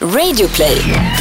Radioplay.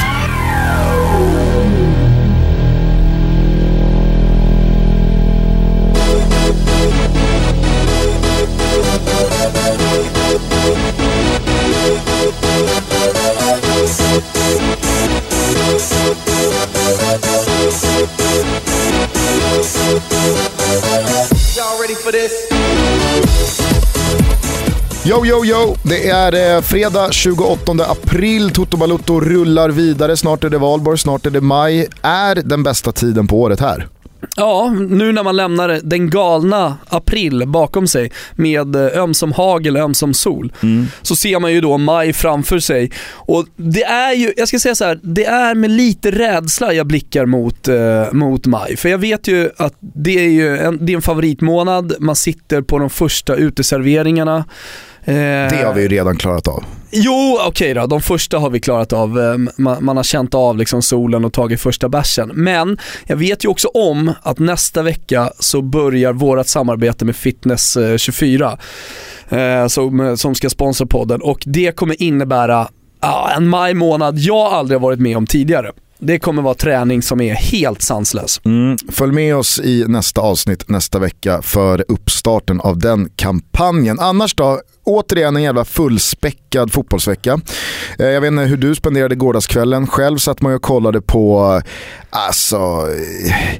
Yo, yo, yo! Det är eh, fredag 28 april. Toto Balutto rullar vidare. Snart är det valborg, snart är det maj. Är den bästa tiden på året här? Ja, nu när man lämnar den galna april bakom sig med eh, ömsom hagel, ömsom sol, så ser man ju då maj framför sig. Och det är ju, jag ska säga så här, det är med lite rädsla jag blickar mot, eh, mot maj. För jag vet ju att det är ju en, det är en favoritmånad, man sitter på de första uteserveringarna. Eh, Det har vi ju redan klarat av. Jo, okej då. De första har vi klarat av. Eh, Man, man har känt av liksom solen och tagit första bärsen. Men jag vet ju också om att nästa vecka så börjar vårt samarbete med Fitness eh, 24 eh, som, som ska sponsra podden och det kommer innebära ja, en maj månad jag aldrig har varit med om tidigare. Det kommer vara träning som är helt sanslös. Mm. Följ med oss i nästa avsnitt nästa vecka för uppstarten av den kampanjen. Annars då, återigen en jävla fullspäckad fotbollsvecka. Eh, jag vet inte hur du spenderade gårdagskvällen. Själv satt man ju och kollade på, eh, alltså, eh,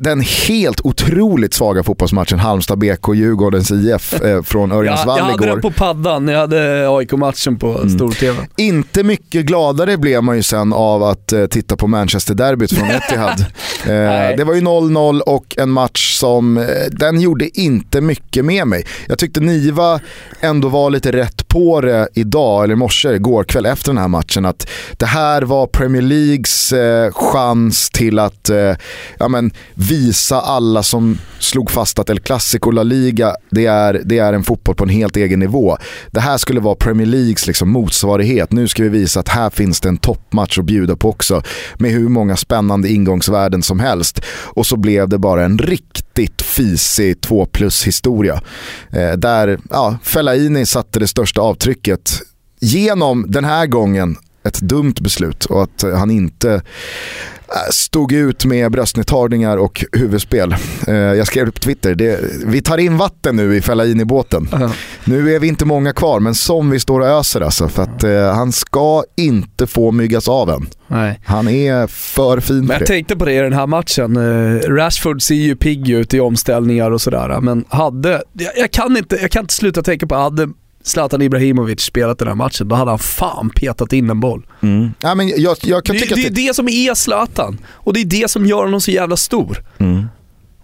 den- helt otroligt svaga fotbollsmatchen Halmstad BK Djurgårdens IF eh, från Jag, jag Örjansvall hade igår. den på paddan, jag hade AIK-matchen på stor-tv. Inte mycket gladare blev man ju sen av att eh, titta på Manchester-derbyt från Etihad. Eh, det var ju 0-0 och en match som, eh, den gjorde inte mycket med mig. Jag tyckte Niva ändå var lite rätt på det idag, eller i morse, igår kväll efter den här matchen. Att det här var Premier Leagues eh, chans till att eh, ja, men, visa alla som slog fast att El Clasico La Liga, det är, det är en fotboll på en helt egen nivå. Det här skulle vara Premier Leagues liksom motsvarighet. Nu ska vi visa att här finns det en toppmatch att bjuda på också. Med hur många spännande ingångsvärden som helst. Och så blev det bara en riktig riktigt fisig 2 plus historia. Eh, där ja, Fellaini satte det största avtrycket genom den här gången ett dumt beslut och att han inte stod ut med bröstnedtagningar och huvudspel. Eh, Jag skrev på Twitter, det, vi tar in vatten nu i Fellaini-båten. Nu är vi inte många kvar, men som vi står och öser alltså. För att eh, han ska inte få myggas av än. Nej. Han är för fin Men för jag det. tänkte på det i den här matchen. Rashford ser ju pigg ut i omställningar och sådär. Men hade, jag, jag, kan inte, jag kan inte sluta tänka på, hade Zlatan Ibrahimovic spelat den här matchen, då hade han fan petat in en boll. Mm. Ja, men jag, jag kan Det, tycka det är det... det som är Zlatan. Och det är det som gör honom så jävla stor. Mm.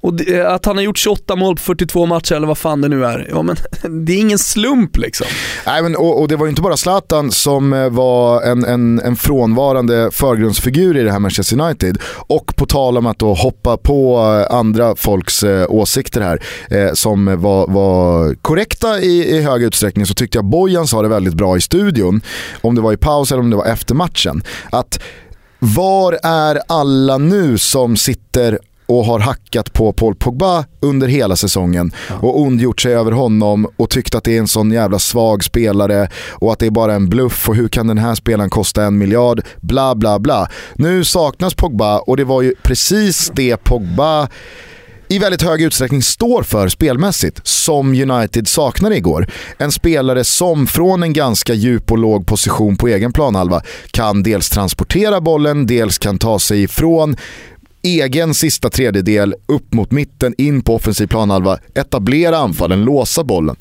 Och det, eh, att han har gjort 28 mål på 42 matcher eller vad fan det nu är. Ja men det är ingen slump liksom. Nej, men, och, och det var ju inte bara Zlatan som eh, var en, en, en frånvarande förgrundsfigur i det här Manchester United. Och på tal om att då hoppa på eh, andra folks eh, åsikter här eh, som var, var korrekta i, i hög utsträckning så tyckte jag Bojan sa det väldigt bra i studion. Om det var i paus eller om det var efter matchen. Att var är alla nu som sitter och har hackat på Paul Pogba under hela säsongen och ondgjort sig över honom och tyckt att det är en sån jävla svag spelare och att det är bara en bluff och hur kan den här spelaren kosta en miljard, bla bla bla. Nu saknas Pogba och det var ju precis det Pogba i väldigt hög utsträckning står för spelmässigt, som United saknade igår. En spelare som från en ganska djup och låg position på egen planhalva kan dels transportera bollen, dels kan ta sig ifrån egen sista tredjedel upp mot mitten, in på offensiv planhalva, etablera anfallen, låsa bollen.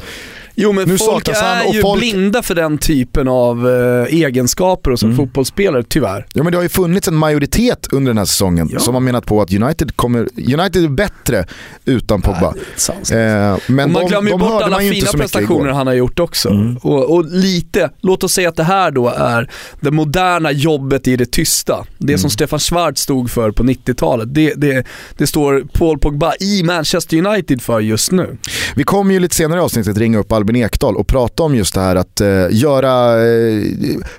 Jo men Nu folk är och ju folk- blinda för den typen av eh, egenskaper och som fotbollsspelare, tyvärr. Ja, men det har ju funnits en majoritet under den här säsongen Ja. som har menat på att United, kommer, United är bättre utan Pogba. Eh, men och man de, glömmer ju bort alla fina prestationer han har gjort också. Mm. Och, och lite, låt oss säga att det här då är det moderna jobbet i det tysta. Det Mm. som Stefan Schwarz stod för på 90-talet. Det, det, det står Paul Pogba i Manchester United för just nu. Vi kommer ju lite senare i avsnittet ringa upp Albin Ekdal och prata om just det här att eh, göra eh,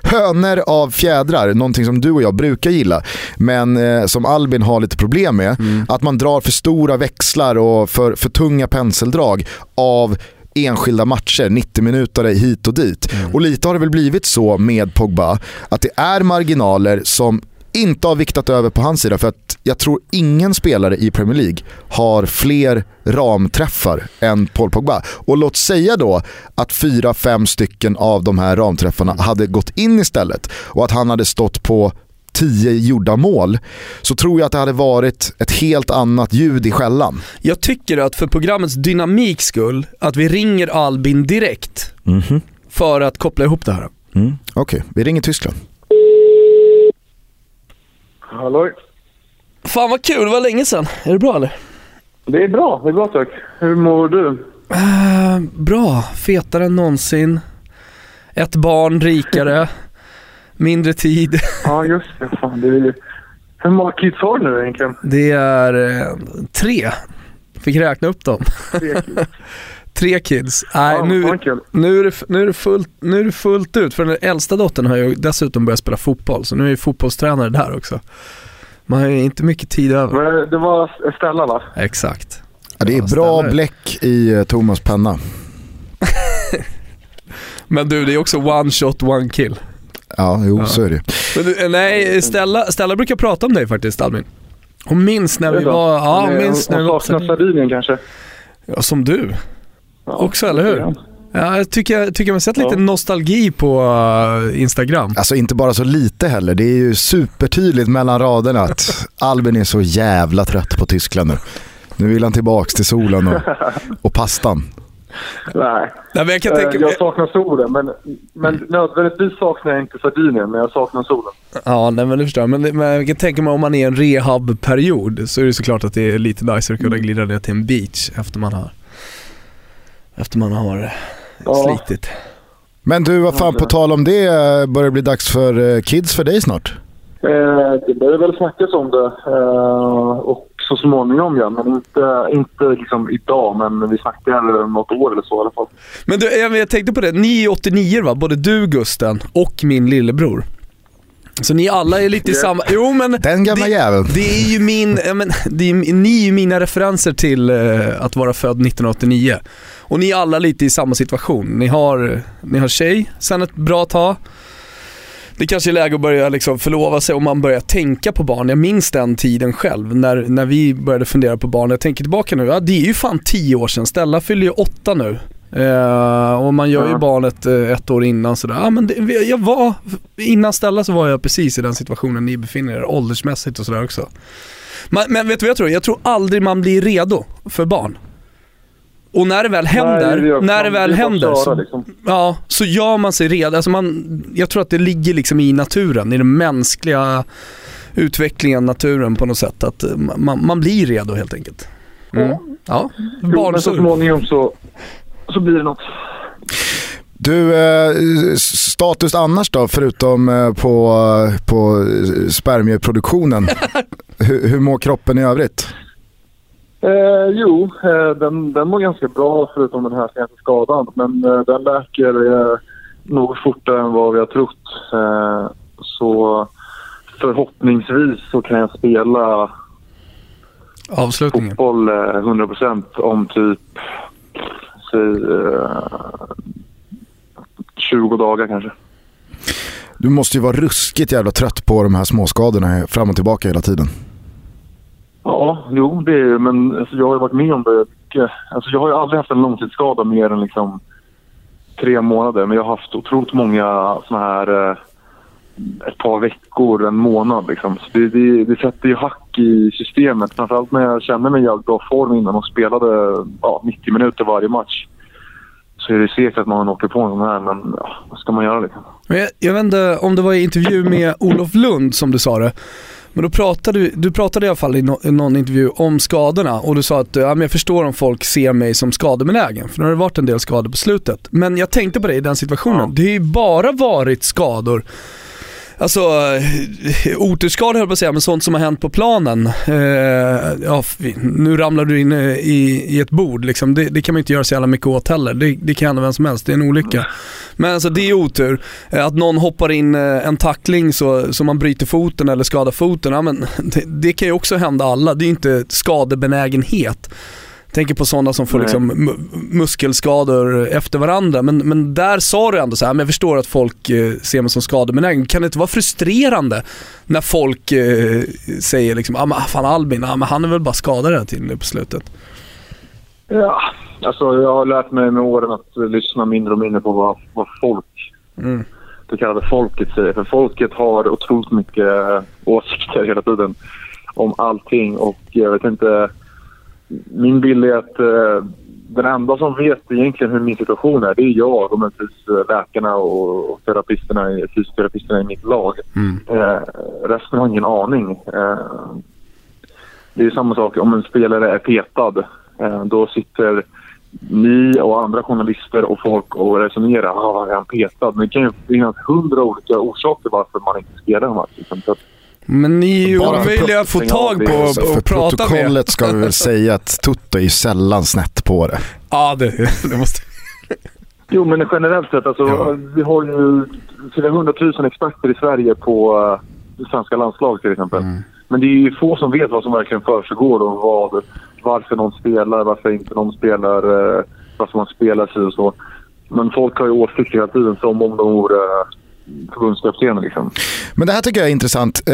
hönor av fjädrar, någonting som du och jag brukar gilla, men eh, som Albin har lite problem med. Att man drar för stora växlar och för, för tunga penseldrag av enskilda matcher, 90 minuter hit och dit. Mm. Och lite har det väl blivit så med Pogba, att det är marginaler som inte har viktat över på hans sida för att jag tror ingen spelare i Premier League har fler ramträffar än Paul Pogba. Och låt säga då att fyra, fem stycken av de här ramträffarna hade gått in istället och att han hade stått på tio gjorda mål så tror jag att det hade varit ett helt annat ljud i skällan. Jag tycker att för programmets dynamiks skull, att vi ringer Albin direkt mm -hmm. för att koppla ihop det här. Mm. Okej, okay. vi ringer Tyskland. Hallå? Fan vad kul, det var länge sedan. Är det bra eller? Det är bra, det är bra tack. Hur mår du? Uh, bra, fetare än någonsin. Ett barn rikare. Mindre tid. ja just det, fan det är ju... Hur många kids har du nu egentligen? Det är eh, tre. Fick räkna upp dem. Tre kids. Nej, ja, nu, nu, är det, nu, är det fullt, nu är det fullt ut. För den äldsta dottern har ju dessutom börjat spela fotboll, så nu är jag fotbollstränare där också. Man har ju inte mycket tid över. Men det var Stella va? Exakt. Ja, det är bra Stella. bläck i uh, Thomas penna. Men du, det är också one shot, one kill. Ja, jo ja. så är det. Men du, nej, Stella, Stella brukar prata om dig faktiskt Albin. Hon minns när vi var... Ja, hon minns när vi var... Hon saknar Sardinien kanske? Ja, som du. Ja, också, eller hur? Ja, jag tycker, tycker man sett lite nostalgi på uh, Instagram. Alltså inte bara så lite heller. Det är ju supertydligt mellan raderna att Albin är så jävla trött på Tyskland nu. Nu vill han tillbaks till solen och, och pastan. Nej, Nej men jag, kan tänka... jag saknar solen. Men, men nödvändigtvis saknar jag inte Sardinien, men jag saknar solen. Ja, nej, men det förstår jag. Men, men jag kan tänka mig om man är i en rehabperiod så är det såklart att det är lite nice att kunna glida ner till en beach efter man har, efter man har ja. slitit. Men du, vad fan på tal om det, börjar det bli dags för eh, kids för dig snart? Eh, det börjar väl snackas om det. Eh, och så småningom ja, men inte, inte liksom idag. Men vi snackar något år eller så i alla fall. Men du, jag, jag tänkte på det, ni är 89 va? Både du Gusten och min lillebror. Så ni alla är lite i samma... Jo men... Den gamla jäveln. Det är ju min... Ja, men, det är, ni är ju mina referenser till uh, att vara född 1989. Och ni är alla lite i samma situation. Ni har, ni har tjej sen ett bra tag. Det kanske är läge att börja liksom förlova sig om man börjar tänka på barn. Jag minns den tiden själv när, när vi började fundera på barn. Jag tänker tillbaka nu, ja det är ju fan tio år sedan. Stella fyller ju åtta nu. Uh, och man gör ju barnet uh, ett år innan sådär. Ja, men det, jag var, innan Stella så var jag precis i den situationen ni befinner er åldersmässigt och sådär också. Men, men vet du vad jag tror? Jag tror aldrig man blir redo för barn. Och när det väl händer, Nej, det när det väl händer så, liksom. ja, så gör man sig redo. Alltså man, jag tror att det ligger liksom i naturen, i den mänskliga utvecklingen, naturen på något sätt. Att man, man blir redo helt enkelt. Mm. Ja, jo, men så småningom så, så blir det något. Du, eh, status annars då, förutom eh, på, på spermieproduktionen? hur, hur mår kroppen i övrigt? Eh, jo, eh, den, den mår ganska bra förutom den här senaste skadan. Men eh, den läker eh, nog fortare än vad vi har trott. Eh, så förhoppningsvis så kan jag spela Avslutningen. fotboll 100% eh, om typ säg, 20 dagar kanske. Du måste ju vara ruskigt jävla trött på de här småskadorna fram och tillbaka hela tiden. Ja, jo det är men alltså, jag har varit med om det mycket. Alltså, jag har ju aldrig haft en långtidsskada mer än liksom tre månader. Men jag har haft otroligt många sådana här eh, ett par veckor, en månad liksom. Så det, det, det sätter ju hack i systemet. Framförallt när jag kände mig i jävligt bra form innan och spelade ja, 90 minuter varje match. Så är det säkert att man åker på en sån här, men ja, vad ska man göra liksom? Jag, jag vet inte om det var i intervju med Olof Lund som du sa det. Men då pratade du, du pratade i alla fall i, no, i någon intervju om skadorna och du sa att ja, men jag förstår om folk ser mig som skadebenägen, för nu har det varit en del skador på slutet. Men jag tänkte på det i den situationen, ja. det har ju bara varit skador Alltså, eh, höll jag på att säga, men sånt som har hänt på planen. Eh, ja, nu ramlar du in eh, i, i ett bord, liksom. det, det, kan man inte göra så jävla mycket åt heller. Det, det kan hända vem som helst, det är en olycka. Men alltså det är otur. Eh, att någon hoppar in eh, en tackling så, så man bryter foten eller skadar foten, ja, men det, det kan ju också hända alla. Det är inte skadebenägenhet. Tänker på sådana som får liksom muskelskador efter varandra. Men, men där sa du ändå så här, men jag förstår att folk eh, ser mig som skadebenägen. Kan det inte vara frustrerande när folk eh, säger liksom, ah, men fan Albin, ah, men han är väl bara skadad hela tiden på slutet? Ja, alltså jag har lärt mig med åren att lyssna mindre och mindre på vad, vad folk, mm. det kallade folket säger. För folket har otroligt mycket åsikter hela tiden om allting och jag vet inte min bild är att eh, den enda som vet egentligen hur min situation är, det är jag och möjligtvis eh, läkarna och, och terapisterna, fysioterapisterna i mitt lag. Mm. Eh, resten har ingen aning. Eh, det är samma sak om en spelare är petad. Eh, då sitter ni och andra journalister och folk och resonerar. Ah, är han petad? Men det kan ju finnas hundra olika orsaker varför man inte spelar en match. Liksom. Men ni är ju omöjliga att få tag på och, och prata med. För protokollet ska vi väl säga att Tutto är ju sällan snett på det. Ja, det, det måste... Jo, men generellt sett alltså, ja. vi har ju flera hundratusen experter i Sverige på uh, det svenska landslaget till exempel. Mm. Men det är ju få som vet vad som verkligen försiggår och vad, varför någon spelar, varför inte någon spelar, uh, varför man spelar sig och så. Men folk har ju åsikter hela tiden som om de vore uh, förbundskapten. Liksom. Men det här tycker jag är intressant. Eh,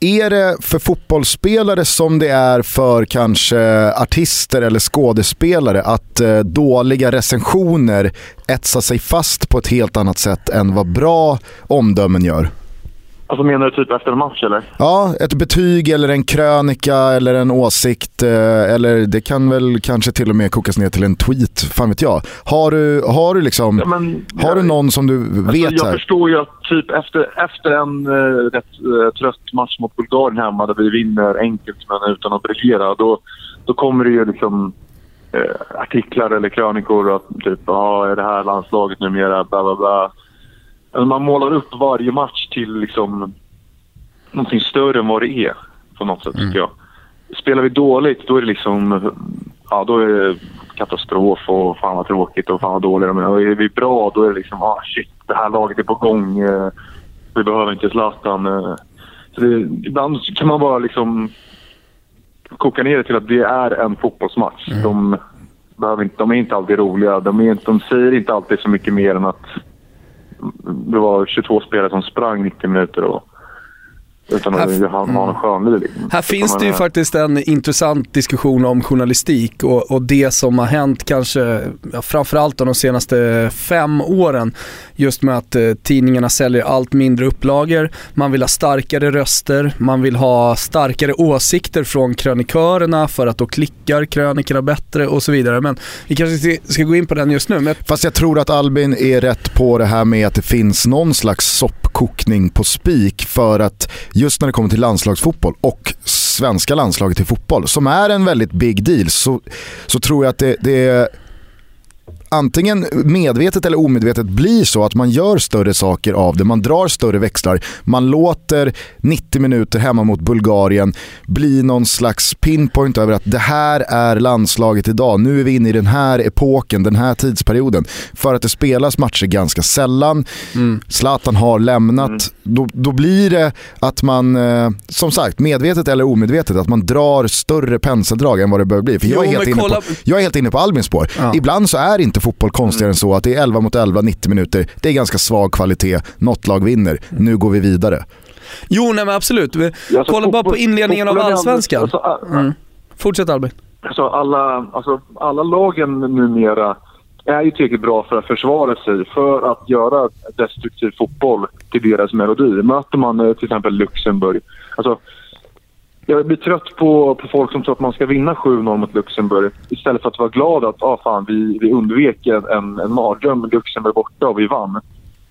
är det för fotbollsspelare som det är för kanske artister eller skådespelare att eh, dåliga recensioner etsar sig fast på ett helt annat sätt än vad bra omdömen gör? Alltså menar du typ efter en match eller? Ja, ett betyg eller en krönika eller en åsikt. Eh, eller det kan väl kanske till och med kokas ner till en tweet, fan vet jag. Har du, har du liksom, ja, men, har jag, du någon som du alltså, vet jag här? Jag förstår ju att typ efter, efter en uh, rätt uh, trött match mot Bulgarien hemma där vi vinner enkelt men utan att briljera, då, då kommer det ju liksom uh, artiklar eller krönikor att typ, ja, är det här landslaget numera, bla bla bla Alltså man målar upp varje match till liksom någonting större än vad det är på något sätt, mm. tycker jag. Spelar vi dåligt, då är det liksom... Ja, då är det katastrof och fan vad tråkigt och fan vad dåliga de är. Och är vi bra, då är det liksom ah shit, det här laget är på gång. Eh, vi behöver inte Zlatan. Eh. Så det, ibland kan man bara liksom koka ner det till att det är en fotbollsmatch. Mm. De, behöver inte, de är inte alltid roliga. De, är, de säger inte alltid så mycket mer än att det var 22 spelare som sprang 90 minuter och utan att här, ha, ha en skönliv. Liksom. Här finns det ju faktiskt en intressant diskussion om journalistik och, och det som har hänt kanske ja, framförallt de senaste fem åren. Just med att eh, tidningarna säljer allt mindre upplagor, man vill ha starkare röster, man vill ha starkare åsikter från krönikörerna för att då klickar krönikerna bättre och så vidare. Men vi kanske ska gå in på den just nu. Men... Fast jag tror att Albin är rätt på det här med att det finns någon slags soppkokning på spik för att just när det kommer till landslagsfotboll och svenska landslaget i fotboll, som är en väldigt big deal, så, så tror jag att det, det antingen medvetet eller omedvetet blir så att man gör större saker av det. Man drar större växlar. Man låter 90 minuter hemma mot Bulgarien bli någon slags pinpoint över att det här är landslaget idag. Nu är vi inne i den här epoken, den här tidsperioden. För att det spelas matcher ganska sällan. Mm. Zlatan har lämnat. Mm. Då, då blir det att man, eh, som sagt, medvetet eller omedvetet, att man drar större penseldrag än vad det behöver bli. För jag är, jo, helt, inne på, jag är helt inne på Albins spår. Ja. Ibland så är inte fotboll konstigare mm. än så att det är 11 mot 11, 90 minuter. Det är ganska svag kvalitet, något lag vinner. Nu går vi vidare. Jo, nej men absolut. Vi, alltså, kolla bara på inledningen av allsvenskan. Alltså, mm. Fortsätt Albin. Alltså, alla, alltså, alla lagen numera är ju tillräckligt bra för att försvara sig, för att göra destruktiv fotboll till deras melodi. Möter man eh, till exempel Luxemburg, alltså jag blir trött på, på folk som tror att man ska vinna 7-0 mot Luxemburg istället för att vara glad att ah, fan, vi, vi undvek en, en mardröm med Luxemburg borta och vi vann.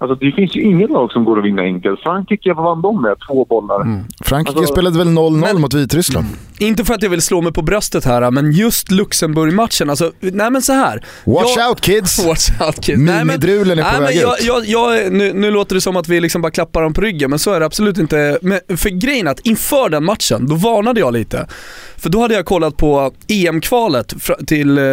Alltså, det finns ju inget lag som går att vinna enkelt. Frankrike, vad vann de med? Två bollar. Mm. Frankrike alltså, spelade väl 0-0 mot Vitryssland? Inte för att jag vill slå mig på bröstet här, men just Luxemburg-matchen, alltså, nej men så här. Watch jag, out kids! Watch out kids. Minidrulen är på nej, väg jag, ut. Jag, jag, nu, nu låter det som att vi liksom bara klappar dem på ryggen, men så är det absolut inte. Men för grejen att inför den matchen, då varnade jag lite. För då hade jag kollat på EM-kvalet till eh,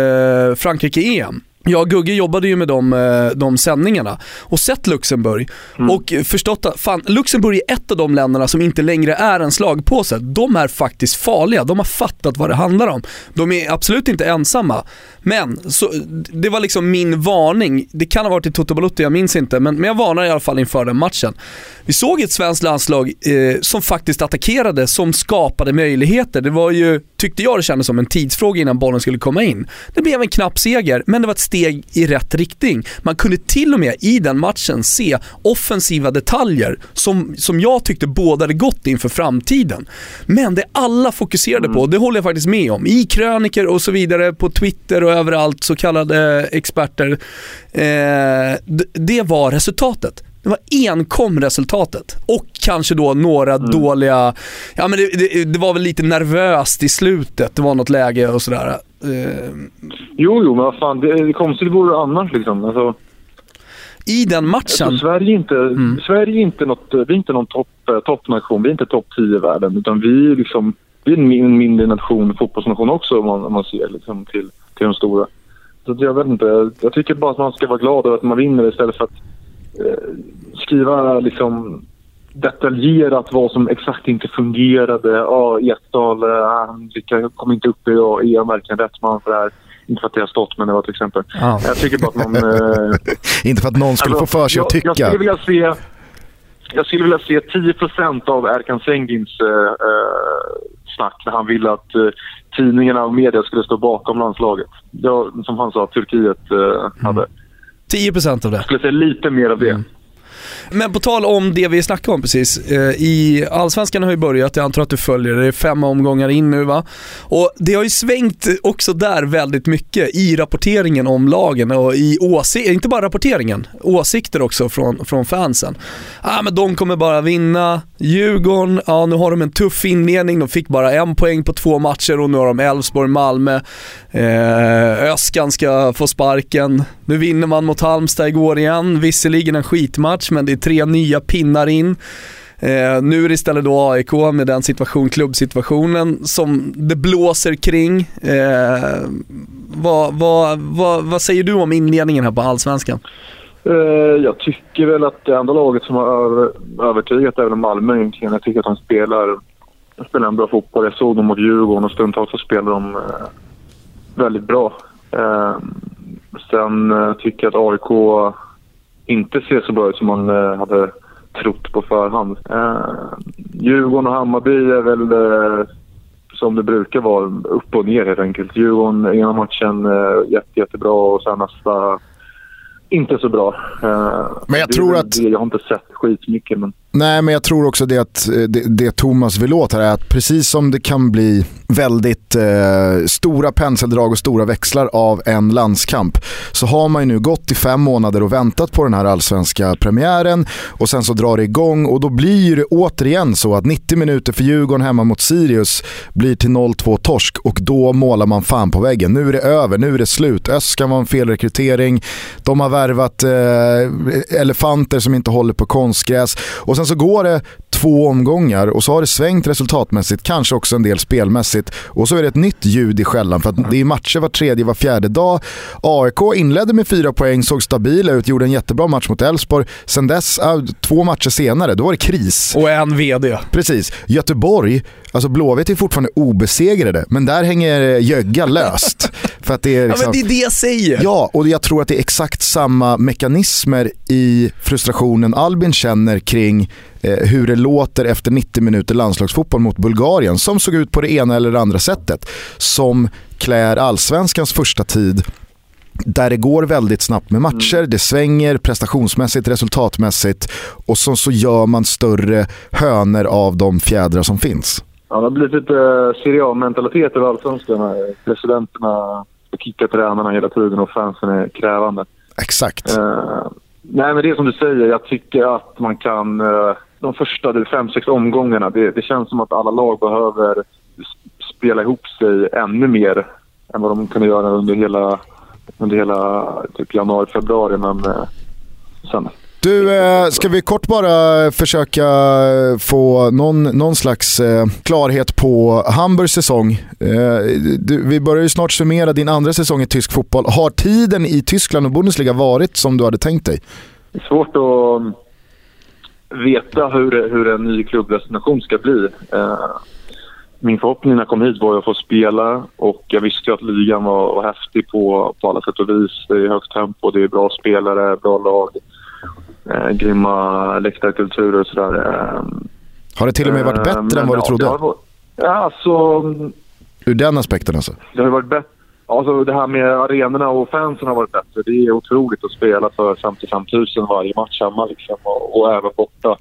Frankrike-EM. Jag och Gugge jobbade ju med de, eh, de sändningarna och sett Luxemburg mm. och förstått att fan, Luxemburg är ett av de länderna som inte längre är en slagpåse. De är faktiskt farliga, de har fattat vad det handlar om. De är absolut inte ensamma. Men så, det var liksom min varning, det kan ha varit i Toto Balotto, jag minns inte, men, men jag varnar i alla fall inför den matchen. Vi såg ett svenskt landslag eh, som faktiskt attackerade, som skapade möjligheter. Det var ju, tyckte jag det kändes som en tidsfråga innan bollen skulle komma in. Det blev en knapp seger, men det var ett steg i rätt riktning. Man kunde till och med i den matchen se offensiva detaljer som, som jag tyckte bådade gott inför framtiden. Men det alla fokuserade på, det håller jag faktiskt med om, i kröniker och så vidare, på Twitter och överallt, så kallade experter, eh, det var resultatet. Det var enkom resultatet. Och kanske då några mm. dåliga, ja men det, det, det, var väl lite nervöst i slutet, det var något läge och sådär. Uh, jo, jo, men vad fan, det, det konstigt vore annars liksom. Alltså, I den matchen? Alltså, Sverige är inte, mm. Sverige inte, något, vi är inte någon topp, eh, toppnation, vi är inte topp 10 i världen, utan vi är liksom, vi är en mindre nation, fotbollsnation också om man, om man ser liksom till, till de stora. Så jag vet inte, jag tycker bara att man ska vara glad över att man vinner istället för att Eh, skriva liksom detaljerat vad som exakt inte fungerade. Ja, Ekdal, han kom inte upp i och är verkligen rätt man för det här. Inte för att det har stått, men det var till exempel. Ah. Jag tycker bara att man... eh, inte för att någon skulle alltså, få för sig jag, att tycka. Jag skulle vilja se, jag skulle vilja se 10% av Erkan Sengins eh, eh, snack när han ville att eh, tidningarna och media skulle stå bakom landslaget. Ja, som han sa, Turkiet eh, mm. Hade. 10% av det. Jag skulle säga lite mer av det. Mm. Men på tal om det vi snackade om precis. Eh, I Allsvenskan har ju börjat, jag antar att du följer det, är fem omgångar in nu va? Och det har ju svängt också där väldigt mycket i rapporteringen om lagen och i åsikter, inte bara rapporteringen, åsikter också från, från fansen. Ah, men de kommer bara vinna, Djurgården, ja nu har de en tuff inledning, de fick bara en poäng på två matcher och nu har de Elfsborg, Malmö. Eh, Öskan ska få sparken. Nu vinner man mot Halmstad igår igen, visserligen en skitmatch men det är tre nya pinnar in. Eh, nu är det istället då AIK med den situation, klubbsituationen som det blåser kring. Eh, vad, vad, vad, vad säger du om inledningen här på Allsvenskan? Eh, jag tycker väl att det enda laget som har övertygat är väl Malmö egentligen. Jag tycker att de spelar, spelar en bra fotboll. Jag såg dem mot Djurgården och stundtals så spelar de eh, väldigt bra. Eh, sen eh, tycker jag att AIK inte ser så bra ut som man hade trott på förhand. Djurgården och Hammarby är väl som det brukar vara, upp och ner helt enkelt. Djurgården ena matchen jätte, jättebra och sen nästa inte så bra. Uh, men jag tror att... Jag har inte sett skitmycket men... Nej, men jag tror också det att eh, det, det Thomas vill åt här är att precis som det kan bli väldigt eh, stora penseldrag och stora växlar av en landskamp så har man ju nu gått i fem månader och väntat på den här allsvenska premiären och sen så drar det igång och då blir det återigen så att 90 minuter för Djurgården hemma mot Sirius blir till 0-2 torsk och då målar man fan på väggen. Nu är det över, nu är det slut. Öskan var en felrekrytering, de har värvat eh, elefanter som inte håller på konstgräs och sen så går det två omgångar och så har det svängt resultatmässigt, kanske också en del spelmässigt. Och så är det ett nytt ljud i skällan för att det är matcher var tredje, var fjärde dag. AIK inledde med fyra poäng, såg stabila ut, gjorde en jättebra match mot Elfsborg. Sen dess, två matcher senare, då var det kris. Och en VD. Precis. Göteborg, alltså Blåvitt är fortfarande obesegrade, men där hänger Jögga löst. för att det, är liksom... ja, men liksom- det är det jag säger. Ja, och jag tror att det är exakt samma mekanismer i frustrationen Albin känner kring hur det låter efter 90 minuter landslagsfotboll mot Bulgarien som såg ut på det ena eller det andra sättet. Som klär allsvenskans första tid där det går väldigt snabbt med matcher, mm. det svänger prestationsmässigt, resultatmässigt och så, så gör man större hönor av de fjädrar som finns. Ja, det har blivit lite Serie A-mentalitet över allsvenskan. Presidenterna kickar tränarna hela tiden och fansen är krävande. Exakt. Uh, nej, men det är som du säger. Jag tycker att man kan... Uh, de första fem, sex omgångarna, det, det, känns som att alla lag behöver spela ihop sig ännu mer än vad de kunde göra under hela, under hela typ januari, februari. Men eh, sen Du, eh, ska vi kort bara försöka få någon, någon slags eh, klarhet på Hamburgs säsong. Eh, du, vi börjar ju snart summera din andra säsong i tysk fotboll. Har tiden i Tyskland och Bundesliga varit som du hade tänkt dig? Det är svårt att veta hur, hur en ny klubbdestination ska bli. Min förhoppning när jag kom hit var att få spela och jag visste ju att ligan var, var häftig på, på alla sätt och vis. Det är högt tempo, det är bra spelare, bra lag eh, grymma läktarkulturer och sådär. Eh, har det till och med varit bättre eh, än vad du trodde? Ja, alltså... Ur den aspekten alltså? Det har varit bättre. Alltså det här med arenorna och fansen har varit bättre. Det är otroligt att spela för 55 000 varje match hemma liksom, och, och även borta.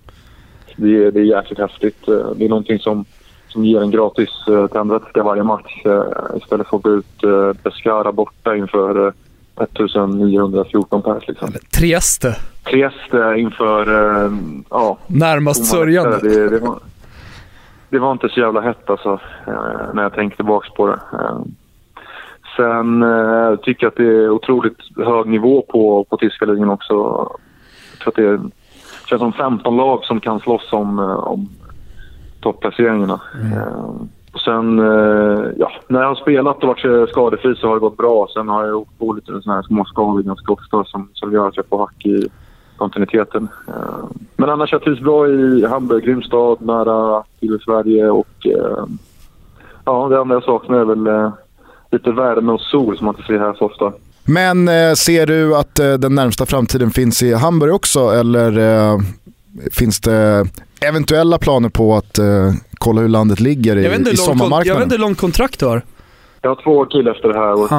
Det är, det är jäkligt häftigt. Eh, det är någonting som, som ger en gratis uh, tändvätska varje match uh, istället för att gå ut Pescara borta inför uh, 1914 pers. Liksom. Trieste. Trieste inför, eh, ja. Närmast sörjande. Det, det, var, det var inte så jävla hett alltså, eh, när jag tänkte tillbaka på det. Sen eh, tycker jag att det är otroligt hög nivå på, på tyska ligan också. Jag tror att det, är, känns som 15 lag som kan slåss om, eh, om topplaceringarna. Mm. Eh, sen, eh, ja, när jag har spelat och varit skadefri så har det gått bra. Sen har jag åkt på lite sådana här små skador ganska ofta som, som gör att jag får hack i kontinuiteten. Eh, men annars jag trivs bra i Hamburg, grym stad, nära till Sverige och eh, ja, det enda jag saknar är väl lite värme och sol som man inte ser här så ofta. Men eh, ser du att eh, den närmsta framtiden finns i Hamburg också eller eh, finns det eventuella planer på att kolla hur landet ligger i, i sommarmarknaden. Jag vet inte hur långt kontrakt du har. Jag har två år till efter det här året.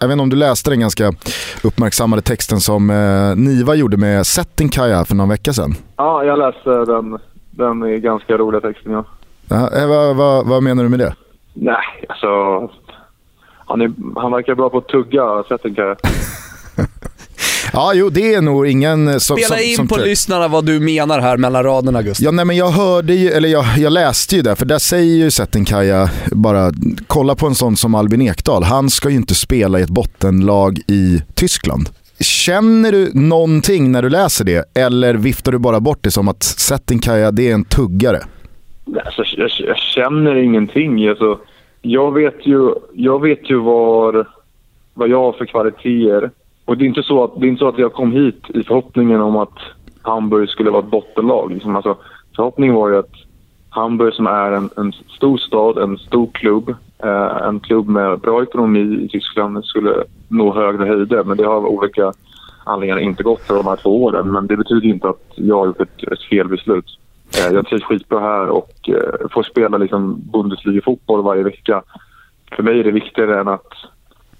Jag vet inte om du läste den ganska uppmärksammade texten som eh, Niva gjorde med Settinkaja för någon vecka sedan. Ja, jag läste den. Den är ganska roliga texten, ja. ja eh, vad, vad, vad menar du med det? Nej, alltså... Han, är, han verkar bra på att tugga, Settinkaja. Ja, jo det är nog ingen som... Spela som, in som, på tror. lyssnarna vad du menar här mellan raderna Gustav. Ja, nej men jag hörde ju, eller jag, jag läste ju det, för där säger ju Settenkaja bara, kolla på en sån som Albin Ekdal, han ska ju inte spela i ett bottenlag i Tyskland. Känner du någonting när du läser det eller viftar du bara bort det som att Settenkaja det är en tuggare? Alltså, jag, jag känner ingenting. Alltså, jag, vet ju, jag vet ju var, vad jag har för kvaliteter och det är, inte så att, det är inte så att jag kom hit i förhoppningen om att Hamburg skulle vara ett bottenlag. Liksom. Alltså, förhoppningen var ju att Hamburg som är en, en stor stad, en stor klubb, eh, en klubb med bra ekonomi i Tyskland skulle nå högre höjder. Men det har av olika anledningar inte gått för de här två åren. Men det betyder inte att jag har gjort ett, ett fel beslut. Eh, jag trivs skitbra här och eh, får spela liksom Bundesliga-fotboll varje vecka. För mig är det viktigare än att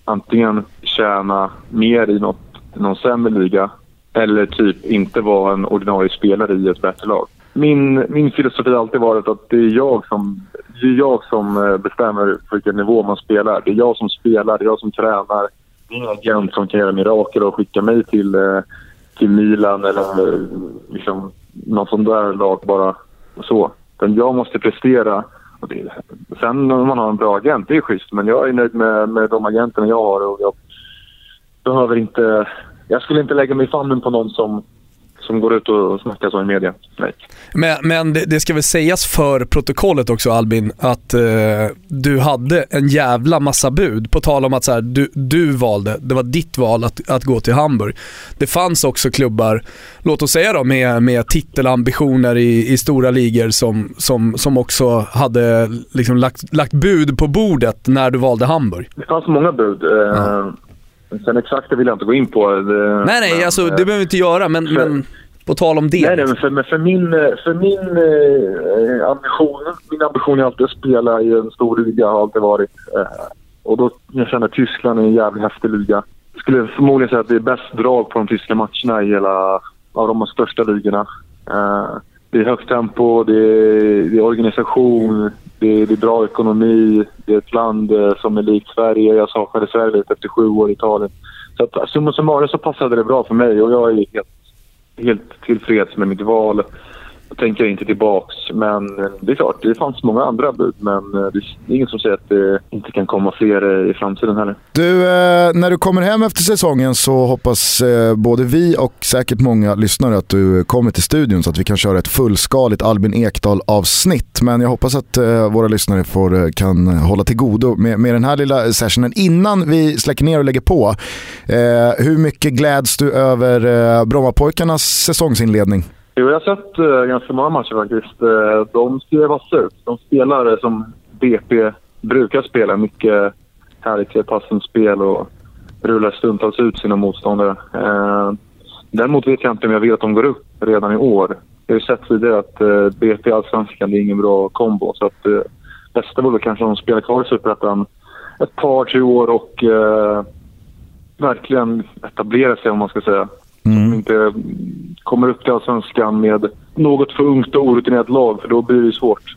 antingen tjäna mer i något, någon sämre liga eller typ inte vara en ordinarie spelare i ett bättre lag. Min, min filosofi har alltid varit att det är jag som, det är jag som eh, bestämmer på vilken nivå man spelar. Det är jag som spelar, det är jag som tränar. Det är ingen agent som kan göra mirakel och skicka mig till, till Milan eller liksom, något sånt där lag bara så. Men jag måste prestera det, sen om man har en bra agent, det är schysst. Men jag är nöjd med, med de agenterna jag har och jag behöver inte... Jag skulle inte lägga mig i famnen på någon som som går ut och snackar så i media. Nej. Men, men det, det, ska väl sägas för protokollet också Albin, att eh, du hade en jävla massa bud. På tal om att så här, du, du valde, det var ditt val att, att gå till Hamburg. Det fanns också klubbar, låt oss säga då med, med titelambitioner i, i stora ligor som, som, som också hade liksom lagt, lagt bud på bordet när du valde Hamburg. Det fanns många bud. Eh, ja. Sen exakt det vill jag inte gå in på. Det, nej, nej, men, alltså, det behöver vi inte göra, men, för, men på tal om det. Nej, nej men för, för min, för min eh, ambition, min ambition är alltid att spela i en stor liga, har alltid varit. Eh, och då jag känner att Tyskland är en jävligt häftig liga. Jag skulle förmodligen säga att det är bäst drag på de tyska matcherna i hela, av de största ligorna. Eh, det är högt tempo, det är, det är organisation, det är, det är, bra ekonomi. Det är ett land eh, som är likt Sverige. Jag saknade Sverige efter sju år i Italien. Så att, alltså, summa summarum så passade det bra för mig och jag är helt, helt tillfreds med mitt val tänker jag inte tillbaks. Men det är klart, det fanns många andra bud. Men eh, det är inget som säger att det inte kan komma fler eh, i framtiden heller. Du, eh, när du kommer hem efter säsongen så hoppas både vi och säkert många lyssnare att du kommer till studion så att vi kan köra ett fullskaligt Albin Ekdal-avsnitt. Men jag hoppas att våra lyssnare får, kan hålla till godo med, med den här lilla sessionen. Innan vi släcker ner och lägger på, hur mycket gläds du över Brommapojkarnas säsongsinledning? Jo, jag har sett uh, ganska många matcher faktiskt. Uh, de ser vassa ut. De spelar uh, som BP brukar spela. Mycket härligt passningsspel och rullar stundtals ut sina motståndare. Uh, däremot vet jag inte om jag vill att de går upp redan i år. Jag har ju sett tidigare att uh, BP Allsvenskan är ingen bra kombo. Så att uh, bästa vore kanske om de spelar kvar i Superettan ett par, tre år och uh, verkligen etablera sig om man ska säga. Mm. Som inte kommer upp till Allsvenskan med något för ungt och orutinerat lag, för då blir det svårt.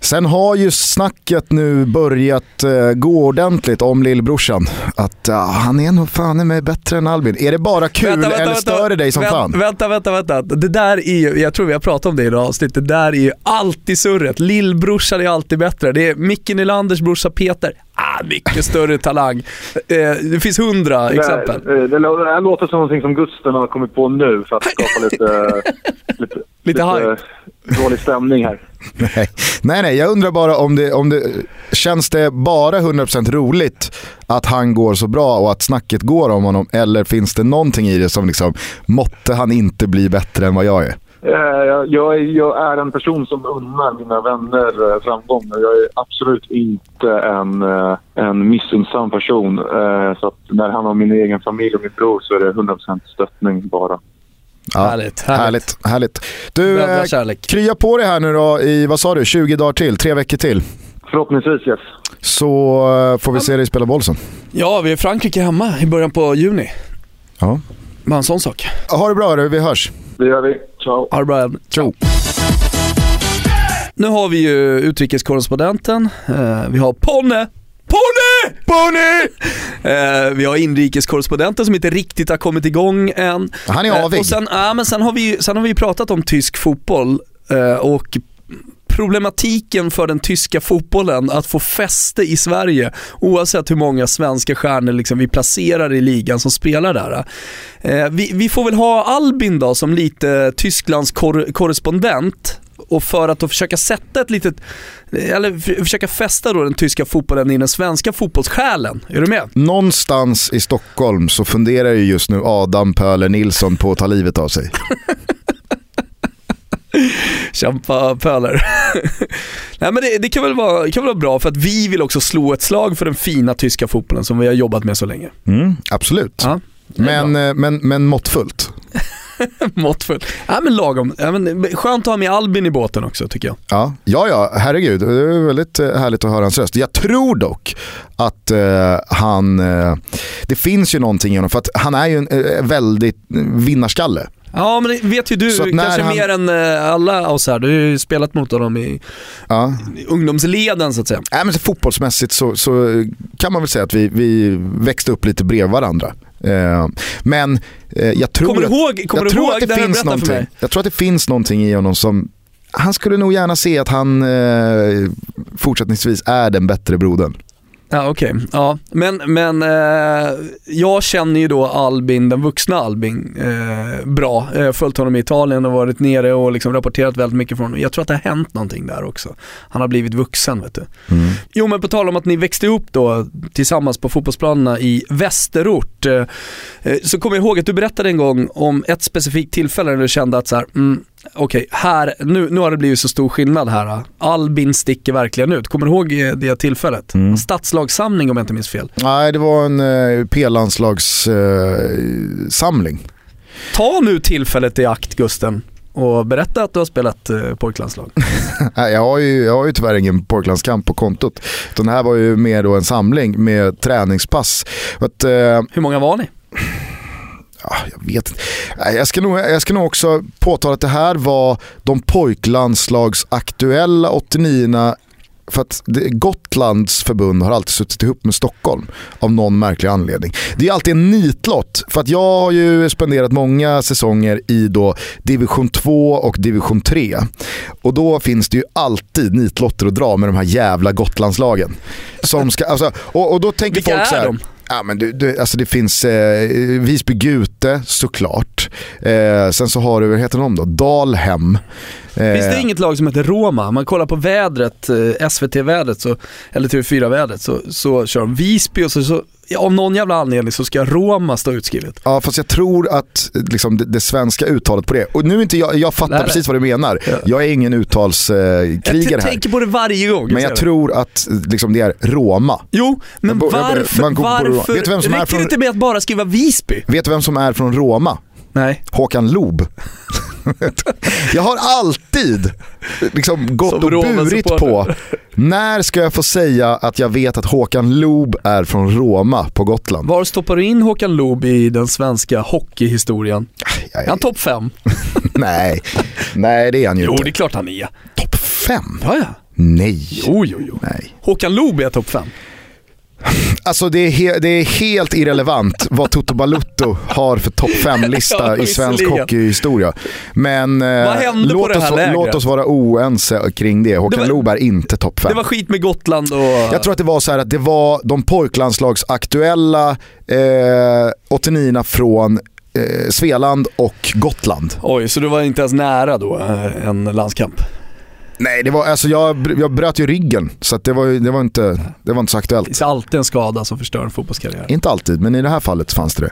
Sen har ju snacket nu börjat uh, gå ordentligt om lillbrorsan. Att uh, han är nog fan med bättre än Albin. Är det bara kul vänta, vänta, eller stör det dig som vänta, fan? Vänta, vänta, vänta. Det där är ju, jag tror vi har pratat om det i det avsnitt, det där är ju alltid surret. Lillbrorsan är alltid bättre. Det är Micke Nylanders brorsa Peter. Ah, mycket större talang. Eh, det finns hundra exempel. Det, det, det låter som någonting som Gusten har kommit på nu för att skapa lite, lite, lite, lite dålig stämning här. Nej. nej, nej, jag undrar bara om det, om det känns det bara 100% roligt att han går så bra och att snacket går om honom eller finns det någonting i det som liksom, måtte han inte bli bättre än vad jag är? Jag är, jag är en person som unnar mina vänner eh, framgång. Jag är absolut inte en, eh, en missunnsam person. Eh, så att när han har min egen familj och min bror så är det 100% stöttning bara. Ja, härligt, härligt. härligt, Du, eh, krya på dig här nu då i, vad sa du, 20 dagar till, tre veckor till? Förhoppningsvis yes. Så uh, får vi se dig spela boll sen. Ja, vi är i Frankrike hemma i början på juni. Ja. Bara en sån sak. Ha det bra du, vi hörs. Det gör vi. Ciao. Ha det bra. Ciao. Nu har vi ju utrikeskorrespondenten, uh, vi har Ponne Pony! Pony! Eh, vi har inrikeskorrespondenten som inte riktigt har kommit igång än. Han är avig. Eh, och sen, ja, men sen, har vi, sen har vi pratat om tysk fotboll eh, och problematiken för den tyska fotbollen att få fäste i Sverige oavsett hur många svenska stjärnor liksom vi placerar i ligan som spelar där. Eh, vi, vi, får väl ha Albin då som lite Tysklands kor korrespondent och för att då försöka sätta ett litet, eller försöka fästa då den tyska fotbollen i den svenska fotbollssjälen. Är du med? Någonstans i Stockholm så funderar ju just nu Adam Pöler Nilsson på att ta livet av sig. Kämpa Pöler. Nej men det, det, kan, väl vara, kan väl vara bra för att vi vill också slå ett slag för den fina tyska fotbollen som vi har jobbat med så länge. Mm, absolut. Ja, men, eh, men, men måttfullt. Måttfull. Ja men lagom. Ja, men, skönt att ha med Albin i båten också tycker jag. Ja, ja, ja herregud. Det är väldigt eh, härligt att höra hans röst. Jag tror dock att uh, han, uh, det finns ju någonting i honom för att han är ju en uh, väldigt vinnarskalle. Ja men det vet ju du kanske han... mer än alla oss här. Du har ju spelat mot honom i, ja. ungdomsleden så att säga. Ja, men så fotbollsmässigt så, så, kan man väl säga att vi, vi växte upp lite bredvid varandra. Eh, men eh, jag tror, kommer du ihåg, kommer jag, du tror ihåg att det, finns någonting, jag tror att det finns någonting i honom som han skulle nog gärna se att han eh, fortsättningsvis är den bättre brodern. Ja okej, okay. ja. men, men eh, jag känner ju då Albin, den vuxna Albin, eh, bra. Jag har följt honom i Italien och varit nere och liksom rapporterat väldigt mycket från honom. Jag tror att det har hänt någonting där också. Han har blivit vuxen vet du. Mm. Jo men på tal om att ni växte upp då tillsammans på fotbollsplanerna i Västerort. Eh, eh så kommer jag ihåg att du berättade en gång om ett specifikt tillfälle när du kände att så här, mm, okej, okay, nu, nu har det blivit så stor skillnad här. Albin sticker verkligen ut. Kommer du ihåg det tillfället? Mm. Stadslagssamling om jag inte minns fel. Nej, det var en eh, P-landslagssamling. Eh, Ta nu tillfället i akt Gusten och berätta att du har spelat eh, pojklandslag. jag, har ju, jag har ju tyvärr ingen pojklandskamp på kontot. Utan det här var ju mer då en samling med träningspass. Att, eh, Hur många var ni? Ja, jag vet inte. Jag ska, nog, jag ska nog också påtala att det här var de pojklandslagsaktuella 89 för att Gotlands förbund har alltid suttit ihop med Stockholm av någon märklig anledning. Det är alltid en nitlott, för att jag har ju spenderat många säsonger i då division 2 och division 3. Och då finns det ju alltid nitlotter att dra med de här jävla Gotlandslagen. Som ska, alltså, och, och då tänker Vilka folk så är här, de? Ja, men du, du, alltså det finns eh, Visby Gute såklart. Eh, sen så har du, vad heter de då? Dalhem. Eh, Finns det inget lag som heter Roma? Man kollar på vädret, eh, SVT-vädret, så, eller TV4-vädret, så, så kör de Visby och så, så ja, av någon jävla anledning så ska Roma stå utskrivet. Ja fast jag tror att liksom, det, det svenska uttalet på det, och nu är inte jag, jag fattar Nej, nej. precis vad du menar. Ja. Jag är ingen uttalskrigare Jag krigare här. tänker på det varje gång. Men jag det. tror att liksom, det är Roma. Jo, men Jag jag varför, man Roma. varför Vet du vem som är räcker från- det inte med att bara skriva Visby? Vet du vem som är från Roma? Nej. Håkan Loob. jag har alltid liksom gått Som och burit på supporter. när ska jag få säga att jag vet att Håkan Loob är från Roma på Gotland? Var stoppar du in Håkan Loob i den svenska hockeyhistorien? Jag Är han topp fem? nej, nej det är han ju Jo, inte. det är klart han är. Topp fem? Ja, ja. Nej. Jo, jo, jo. nej. Håkan Loob är topp fem. Alltså det är, det är helt irrelevant vad Toto Balutto har för topp 5-lista Ja, i svensk hockeyhistoria. Men eh, låt, oss, låt oss vara oense kring det. Håkan Det var- är inte topp 5. Det var skit med Gotland och... Jag tror att det var så här att det var de pojklandslagsaktuella eh, 89 från eh, Svealand och Gotland. Oj, så du var inte ens nära då, eh, en landskamp? Nej, det var, alltså jag, jag bröt ju ryggen så det, var, det, var inte, det var inte så aktuellt. Det är alltid en skada som förstör en fotbollskarriär. Inte alltid, men i det här fallet fanns det det.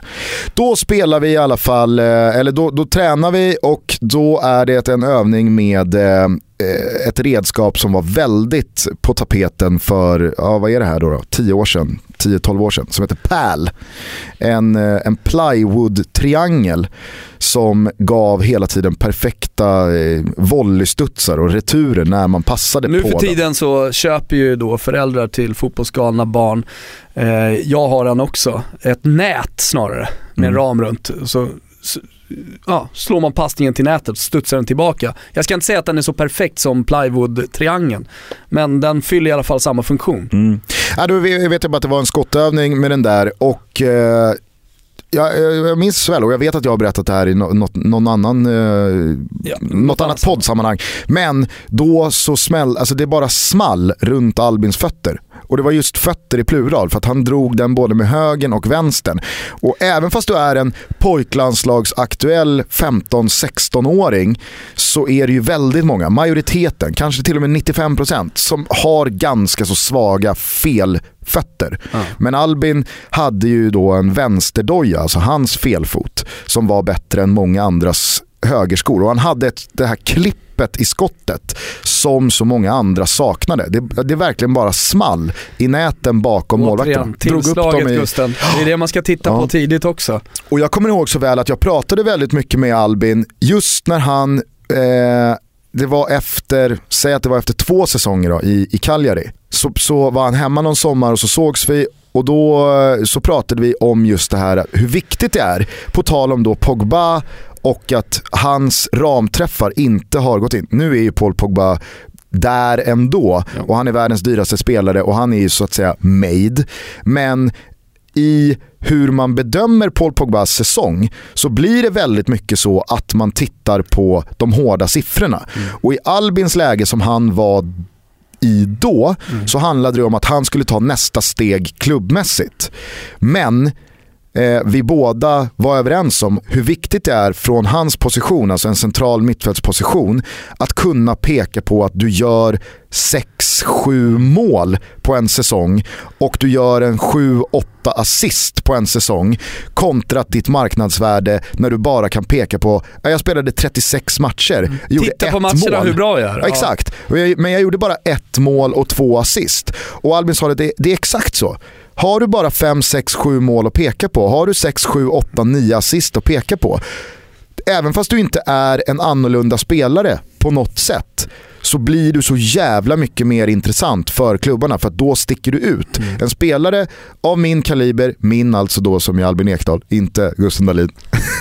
Då spelar vi i alla fall, eh, eller då, då tränar vi och då är det en övning med eh, ett redskap som var väldigt på tapeten för, ja vad är det här då, då? 10 år sedan, 10-12 år sedan, som heter PAL. En, eh, en plywood-triangel som gav hela tiden perfekta eh, volleystudsar och returer när man passade Nu på för den. tiden så köper ju då föräldrar till fotbollsgalna barn, eh, jag har den också, ett nät snarare med en Mm. ram runt. Så ja, slår man passningen till nätet och studsar den tillbaka. Jag ska inte säga att den är så perfekt som plywood-triangeln, men den fyller i alla fall samma funktion. Mm. Ja, då vet jag bara att det var en skottövning med den där och eh, jag, jag minns väl och jag vet att jag har berättat det här i nå- något, någon annan, eh, Ja, något annat poddsammanhang. Men då så smäll, alltså det bara small runt Albins fötter. Och det var just fötter i plural för att han drog den både med högen och vänstern. Och även fast du är en pojklandslagsaktuell 15-16-åring så är det ju väldigt många, majoriteten, kanske till och med 95% som har ganska så svaga felfötter. Ja. Men Albin hade ju då en vänsterdoja, alltså hans felfot, som var bättre än många andras högerskor. Och han hade ett, det här klippet i skottet som så många andra saknade. Det, det verkligen bara small i näten bakom. Återigen, tillslaget Gusten. Det är det man ska titta Ja. på tidigt också. Och jag kommer ihåg så väl att jag pratade väldigt mycket med Albin just när han, eh, det var efter, säg att det var efter två säsonger då, i, i Cagliari. Så, så var han hemma någon sommar och så sågs vi och då eh, så pratade vi om just det här hur viktigt det är, på tal om då Pogba och att hans ramträffar inte har gått in. Nu är ju Paul Pogba där ändå Ja. och han är världens dyraste spelare och han är ju så att säga made. Men i hur man bedömer Paul Pogbas säsong så blir det väldigt mycket så att man tittar på de hårda siffrorna. Och i Albins läge som han var i då så handlade det om att han skulle ta nästa steg klubbmässigt. Men eh, vi båda var överens om hur viktigt det är från hans position, alltså en central mittfältsposition, att kunna peka på att du gör 6-7 mål på en säsong och du gör en 7-8 assist på en säsong kontra ditt marknadsvärde när du bara kan peka på, "Ja, jag spelade 36 matcher, gjorde Titta ett på matcherna mål. hur bra jag är. Ja, exakt, men jag gjorde bara ett mål och två assist. Och Albin sa det, det är exakt så. Har du bara 5, 6, 7 mål att peka på, har du 6, 7, 8, 9 assist att peka på, även fast du inte är en annorlunda spelare på något sätt, så blir du så jävla mycket mer intressant för klubbarna för att då sticker du ut. En spelare av min kaliber, min alltså då som är Albin Ekdal, inte Gusten Dahlin,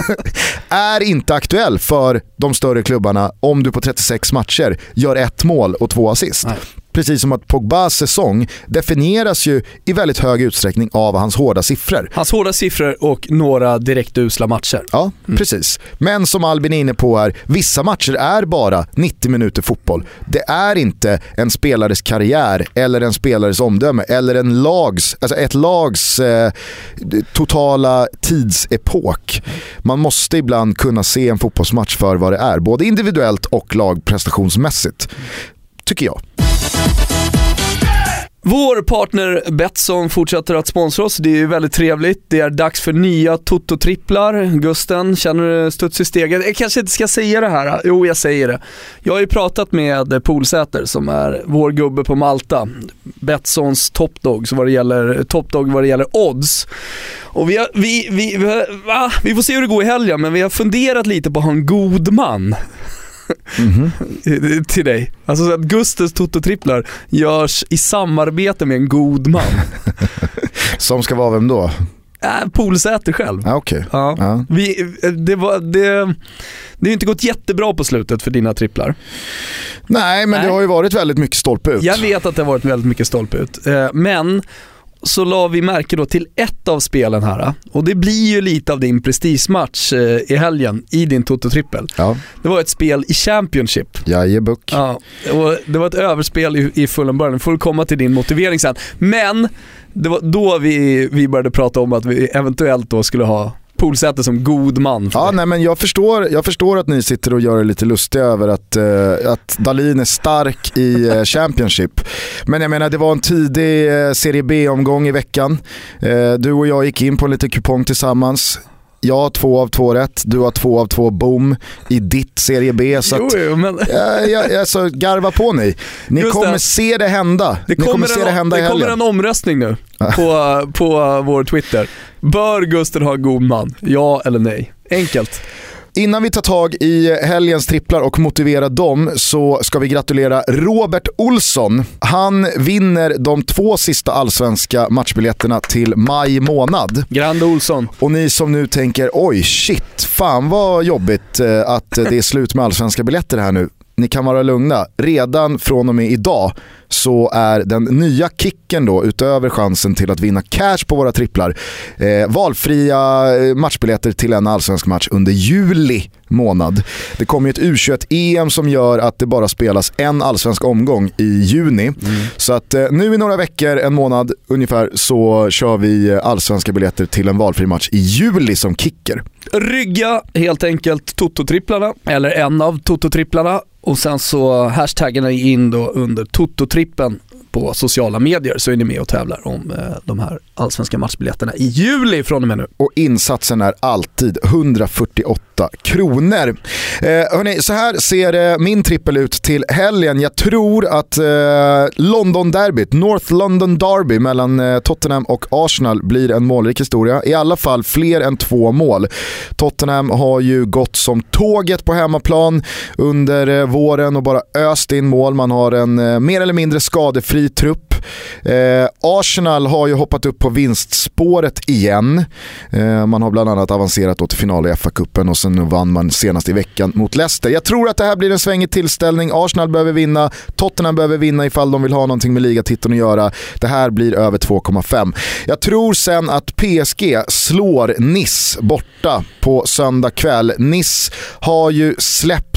är inte aktuell för de större klubbarna om du på 36 matcher gör ett mål och två assist. Nej. Precis som att Pogbas säsong definieras ju i väldigt hög utsträckning av hans hårda siffror. Hans hårda siffror och några direkt usla matcher. Ja, mm. precis. Men som Albin är inne på här, vissa matcher är bara 90 minuter fotboll. Det är inte en spelares karriär eller en spelares omdöme eller en lags, alltså ett lags eh, totala tidsepok. Man måste ibland kunna se en fotbollsmatch för vad det är, både individuellt och lagprestationsmässigt. Tycker jag. Vår partner Betsson fortsätter att sponsra oss, det är ju väldigt trevligt. Det är dags för nya Toto-tripplar. Gusten, känner du studs i steget? Jag kanske inte ska säga det här, jo jag säger det. Jag har ju pratat med Polsäter som är vår gubbe på Malta. Betssons topdog vad det gäller, topdog vad det gäller odds. Och vi, har, vi, vi, vi, va? vi får se hur det går i helgen, men vi har funderat lite på att ha en god man. Mm -hmm. till dig. Alltså så att Gustes Toto-tripplar görs i samarbete med en god man. Som ska vara vem då? Äh, Polsäter själv. Ah, okay. ja. ja. Vi, det, var, det, det har inte gått jättebra på slutet för dina tripplar. Nej, men Nej. det har ju varit väldigt mycket stolpe ut. Jag vet att det har varit väldigt mycket stolpe ut. Eh, men så la vi märke då till ett av spelen här och det blir ju lite av din prestigematch eh, i helgen i din Toto-trippel. Ja. Det var ett spel i Championship. Jajebuck. Ja, och det var ett överspel i, i full början, får komma till din motivering sen. Men det var då vi, vi började prata om att vi eventuellt då skulle ha Polsäter som god man. Ja, nej, men jag, förstår, jag förstår att ni sitter och gör er lite lustiga över att, uh, att Dalin är stark i uh, Championship. Men jag menar, det var en tidig uh, Serie B-omgång i veckan. du och jag gick in på en liten kupong tillsammans. Jag har två av två rätt, du har två av två boom i ditt Serie B. Så jo, jo, men... ja, ja, alltså, garva på ni. Ni Just kommer det. se det hända. Det kommer, kommer se det hända Det kommer en omröstning nu på, på vår Twitter. Bör Gusten ha en god man? Ja eller nej? Enkelt. Innan vi tar tag i helgens tripplar och motiverar dem så ska vi gratulera Robert Olsson. Han vinner de två sista allsvenska matchbiljetterna till maj månad. Grand Olsson. Och ni som nu tänker oj shit, fan vad jobbigt eh, att det är slut med allsvenska biljetter här nu ni kan vara lugna. Redan från och med idag så är den nya kicken då, utöver chansen till att vinna cash på våra tripplar, eh, valfria eh, matchbiljetter till en allsvensk match under juli månad. Det kommer ju ett U21-EM som gör att det bara spelas en allsvensk omgång i juni. Mm. Så att eh, nu i några veckor, en månad ungefär, så kör vi eh, allsvenska biljetter till en valfri match i juli som kicker. Rygga helt enkelt Toto-tripplarna, eller en av Toto-tripplarna och sen så hashtaggar ni in då under Toto-trippen på sociala medier så är ni med och tävlar om eh, de här allsvenska matchbiljetterna i juli från och med nu. Och insatsen är alltid 148 kronor. Eh, hörni, så här ser eh, min trippel ut till helgen. Jag tror att eh, London-derbyt, North London Derby mellan eh, Tottenham och Arsenal blir en målrik historia. I alla fall fler än två mål. Tottenham har ju gått som tåget på hemmaplan under eh, våren och bara öst in mål. Man har en eh, mer eller mindre skadefri trupp. Eh, Arsenal har ju hoppat upp på vinstspåret igen. Eh, man har bland annat avancerat till final i FA-cupen och nu vann man senast i veckan mot Leicester. Jag tror att det här blir en svängig tillställning. Arsenal behöver vinna, Tottenham behöver vinna ifall de vill ha någonting med ligatiteln att göra. Det här blir över 2,5. Jag tror sen att PSG slår Nice borta på söndag kväll. Nice har ju släppt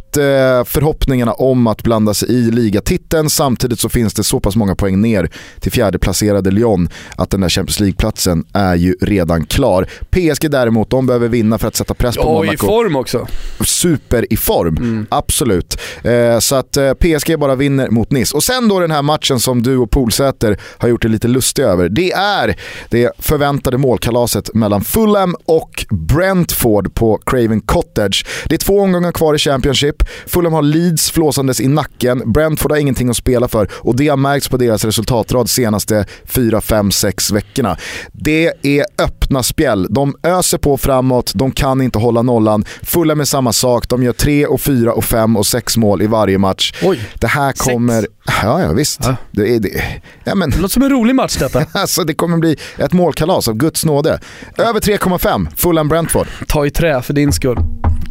förhoppningarna om att blanda sig i ligatiteln. Samtidigt så finns det så pass många poäng ner till fjärdeplacerade Lyon att den där Champions League-platsen är ju redan klar. PSG däremot, de behöver vinna för att sätta press på ja, Monaco. Och i form också. Super i form, mm. absolut. Eh, så att eh, PSG bara vinner mot Nice. Och sen då den här matchen som du och Polsäter har gjort det lite lustig över. Det är det förväntade målkalaset mellan Fulham och Brentford på Craven Cottage. Det är två omgångar kvar i Championship. Fulham har Leeds flåsandes i nacken, Brentford har ingenting att spela för och det har märkts på deras resultatrad senaste 4, 5, 6 veckorna. Det är öppna spjäll. De öser på framåt, de kan inte hålla nollan. Fulham är samma sak, de gör 3, och 4, och 5 och 6 mål i varje match. Oj, det här kommer... Sex. Ja, ja visst. Ja. Det, är, det, ja, men... det låter som en rolig match detta. alltså, det kommer bli ett målkalas av Guds nåde. Över 3,5, Fulham-Brentford. Ta i trä för din skull.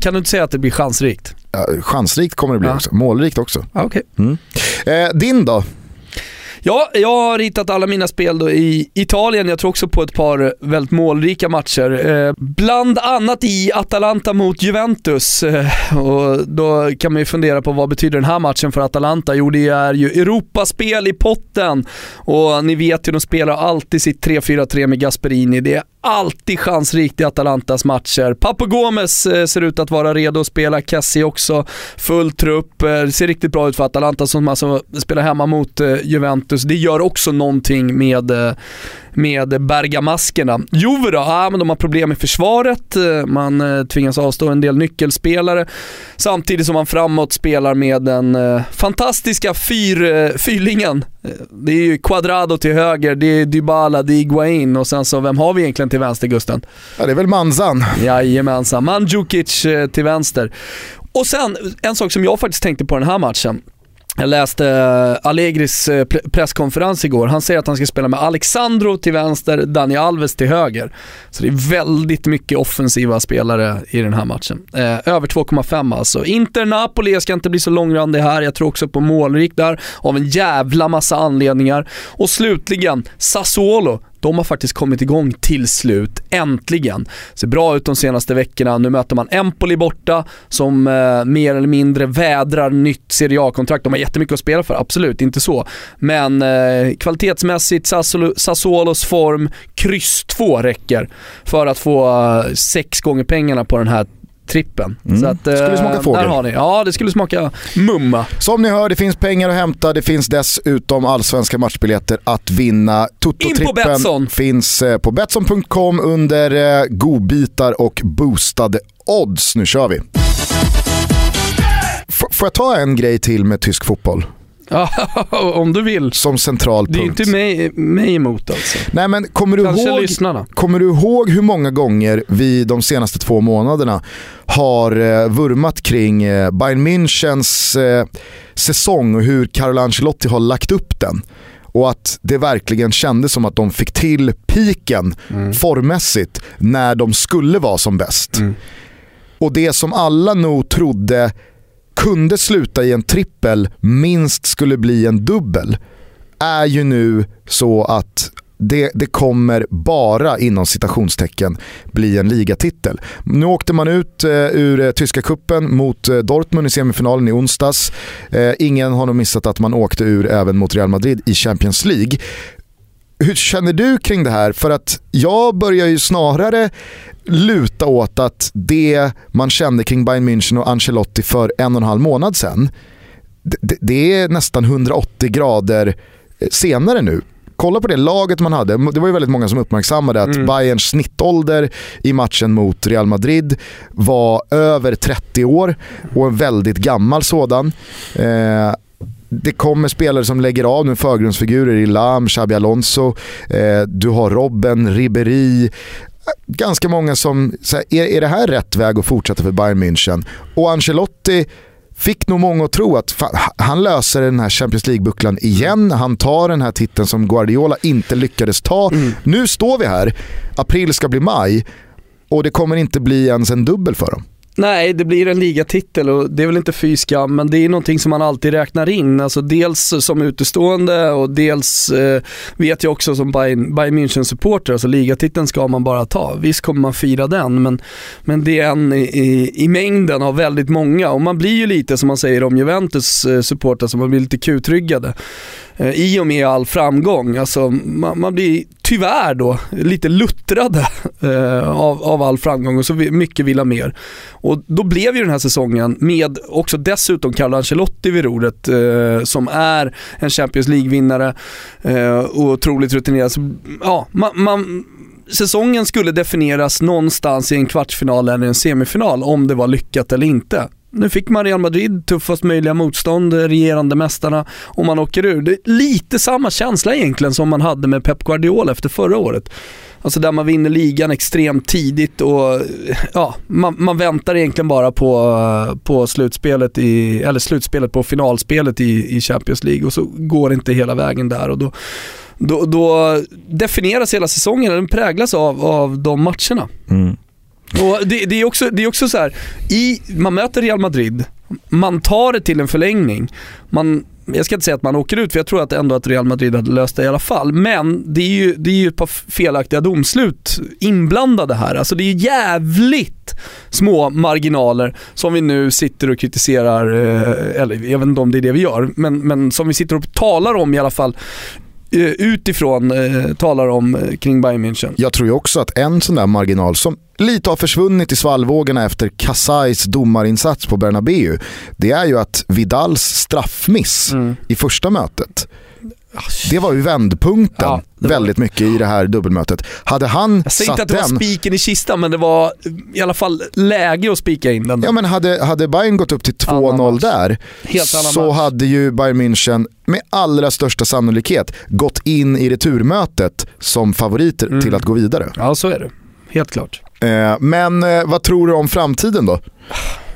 Kan du inte säga att det blir chansrikt? Chansrikt kommer det bli ja. också. Målrikt också. Okay. Mm. Eh, din då? Ja, jag har hittat alla mina spel då i Italien. Jag tror också på ett par väldigt målrika matcher. Eh, bland annat i Atalanta mot Juventus. Eh, och då kan man ju fundera på vad betyder den här matchen för Atalanta? Jo, det är ju Europaspel i potten. Och ni vet ju, de spelar alltid sitt 3-4-3 med Gasperini. Det alltid chansrikt i Atalantas matcher. Papo Gomes eh, ser ut att vara redo att spela, Kessie också, full trupp. Eh, det ser riktigt bra ut för Atalanta som alltså spelar hemma mot eh, Juventus. Det gör också någonting med med bergamaskerna. Juve då? Ja, men de har problem med försvaret, man tvingas avstå en del nyckelspelare samtidigt som man framåt spelar med den fantastiska fyr, fyrlingen. Det är ju Quadrado till höger, det är Dybala, det är Iguain och sen så vem har vi egentligen till vänster Gusten? Ja det är väl Manzan. Jajamensan, Mandzukic till vänster. Och sen, en sak som jag faktiskt tänkte på den här matchen. Jag läste eh, Allegris eh, presskonferens igår. Han säger att han ska spela med Alexandro till vänster, Dani Alves till höger. Så det är väldigt mycket offensiva spelare i den här matchen. Eh, över 2,5 alltså. Inter-Napoli, jag ska inte bli så långrandig här. Jag tror också på målrik där av en jävla massa anledningar. Och slutligen, Sassuolo de har faktiskt kommit igång till slut, äntligen. Ser bra ut de senaste veckorna. Nu möter man Empoli borta som eh, mer eller mindre vädrar nytt Serie A-kontrakt. De har jättemycket att spela för, absolut, inte så. Men eh, kvalitetsmässigt, Sassuolo, Sassuolos form, kryss 2 räcker för att få eh, sex gånger pengarna på den här trippen. Mm. Så att, skulle smaka eh, fågel. Där har ni. Ja, det skulle smaka mumma. Som ni hör, det finns pengar att hämta. Det finns dessutom allsvenska matchbiljetter att vinna. Toto-trippen finns eh, på Betsson.com under eh, godbitar och boostade odds. Nu kör vi. F får jag ta en grej till med tysk fotboll? Ja, om du vill. Som central punkt. Det är inte mig, mig emot alltså. Nej men kommer du, ihåg, kommer du ihåg hur många gånger vi de senaste två månaderna har eh, vurmat kring eh, Bayern Münchens eh, säsong och hur Carlo Ancelotti har lagt upp den? och att det verkligen kändes som att de fick till piken mm. formmässigt när de skulle vara som bäst. Mm. Och det som alla nog trodde kunde sluta i en trippel, minst skulle bli en dubbel, är ju nu så att det, det, kommer bara inom citationstecken bli en ligatitel. Nu åkte man ut eh, ur eh, tyska kuppen mot eh, Dortmund i semifinalen i onsdags. Eh, ingen har nog missat att man åkte ur även mot Real Madrid i Champions League. Hur känner du kring det här? För att jag börjar ju snarare luta åt att det man kände kring Bayern München och Ancelotti för en och en halv månad sedan, det, det är nästan 180 grader eh, senare nu kolla på det laget man hade. Det var ju väldigt många som uppmärksammade att mm. Bayerns snittålder i matchen mot Real Madrid var över 30 år och en väldigt gammal sådan. Eh, det kommer spelare som lägger av nu, förgrundsfigurer i Lam, Xabi Alonso, eh, du har Robben, Ribéry, ganska många som, här, är, är det här rätt väg att fortsätta för Bayern München? Och Ancelotti fick nog många att tro att fan, han löser den här Champions League-bucklan igen. Han tar den här titeln som Guardiola inte lyckades ta. Mm. Nu står vi här, april ska bli maj och det kommer inte bli ens en dubbel för dem. Nej, det blir en ligatitel och det är väl inte fy skam, men det är någonting som man alltid räknar in. Alltså dels som utestående och dels eh, vet jag också som Bayern, Bayern München-supporter, alltså ligatiteln ska man bara ta. Visst kommer man fira den, men, men det är en i, i mängden av väldigt många och man blir ju lite som man säger om Juventus eh, supporter, så man blir lite kutryggade. Eh, I och med all framgång. Alltså, man, man blir tyvärr då lite luttrade eh, av, av all framgång och så mycket vill ha mer. Och då blev ju den här säsongen med också dessutom Carlo Ancelotti vid rodret eh, som är en Champions League-vinnare eh, och otroligt rutinerad. Så, ja, man, man säsongen skulle definieras någonstans i en kvartsfinal eller en semifinal om det var lyckat eller inte. Nu fick man Real Madrid, tuffast möjliga motstånd, regerande mästarna och man åker ur. Det är lite samma känsla egentligen som man hade med Pep Guardiola efter förra året. Alltså där man vinner ligan extremt tidigt och ja, man, man väntar egentligen bara på, på slutspelet, i, eller slutspelet på finalspelet i, i Champions League och så går det inte hela vägen där och då, då, då definieras hela säsongen, den präglas av, av de matcherna. Mm. Och det, det, är också, det är också så här, i, man möter Real Madrid, man tar det till en förlängning, man jag ska inte säga att man åker ut, för jag tror att ändå att Real Madrid hade löst det i alla fall. Men det är ju, det är ju ett par felaktiga domslut inblandade här. Alltså det är jävligt små marginaler som vi nu sitter och kritiserar, eh, eller jag vet inte om det är det vi gör, men, men som vi sitter och talar om i alla fall utifrån eh, talar om eh, kring Bayern München. Jag tror ju också att en sån där marginal som lite har försvunnit i svallvågorna efter Casais domarinsats på Bernabeu, det är ju att Vidals straffmiss mm. i första mötet det var ju vändpunkten ja, var... väldigt mycket i det här dubbelmötet. Hade han Jag säger inte att det den... var spiken i kistan, men det var i alla fall läge att spika in den. Ja, men hade, hade Bayern gått upp till 2-0 där så hade ju Bayern München med allra största sannolikhet gått in i returmötet som favoriter mm. till att gå vidare. Ja, så är det. Helt klart. Eh, men eh, vad tror du om framtiden då?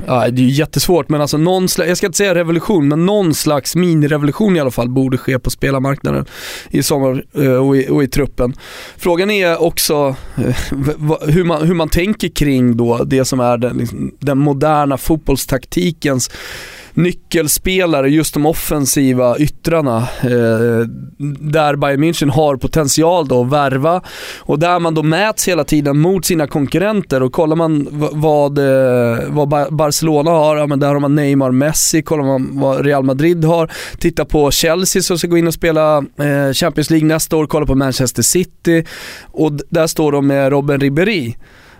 Ja, det är ju jättesvårt, men alltså någon slags, jag ska inte säga revolution, men någon slags minirevolution i alla fall borde ske på spelarmarknaden i sommar eh, och i, och i truppen. Frågan är också eh, hur man, hur man tänker kring då det som är den, liksom, den moderna fotbollstaktikens nyckelspelare, just de offensiva yttrarna, eh, där Bayern München har potential då att värva. Och där man då mäts hela tiden mot sina konkurrenter. Och kollar man vad, eh, vad Barcelona har, ja men där har man Neymar, Messi, kollar man vad Real Madrid har, titta på Chelsea som ska gå in och spela eh, Champions League nästa år, kolla på Manchester City. Och där står de med Robin Ribéry.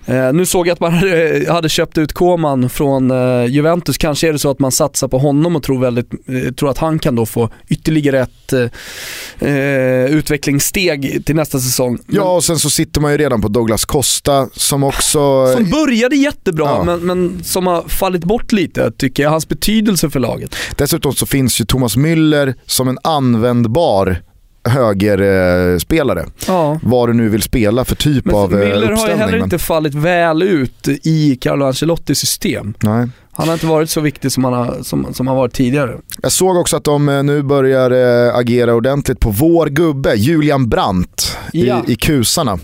Eh, nu såg jag att man hade, hade köpt ut Koman från eh, Juventus. Kanske är det så att man satsar på honom och tror, väldigt, eh, tror att han kan då få ytterligare ett eh, eh, utvecklingssteg till nästa säsong. Ja, och sen så sitter man ju redan på Douglas Costa som också... Som började jättebra, ja. men, men som har fallit bort lite tycker jag. Hans betydelse för laget. Dessutom så finns ju Thomas Müller som en användbar högerspelare. Ja. Vad du nu vill spela för typ men av Miller uppställning. har ju heller men... inte fallit väl ut i Carlo Ancelottis system. Nej. Han har inte varit så viktig som han har, som, som han varit tidigare. Jag såg också att de eh, nu börjar äh, agera ordentligt på vår gubbe, Julian Brandt ja. i, i kusarna.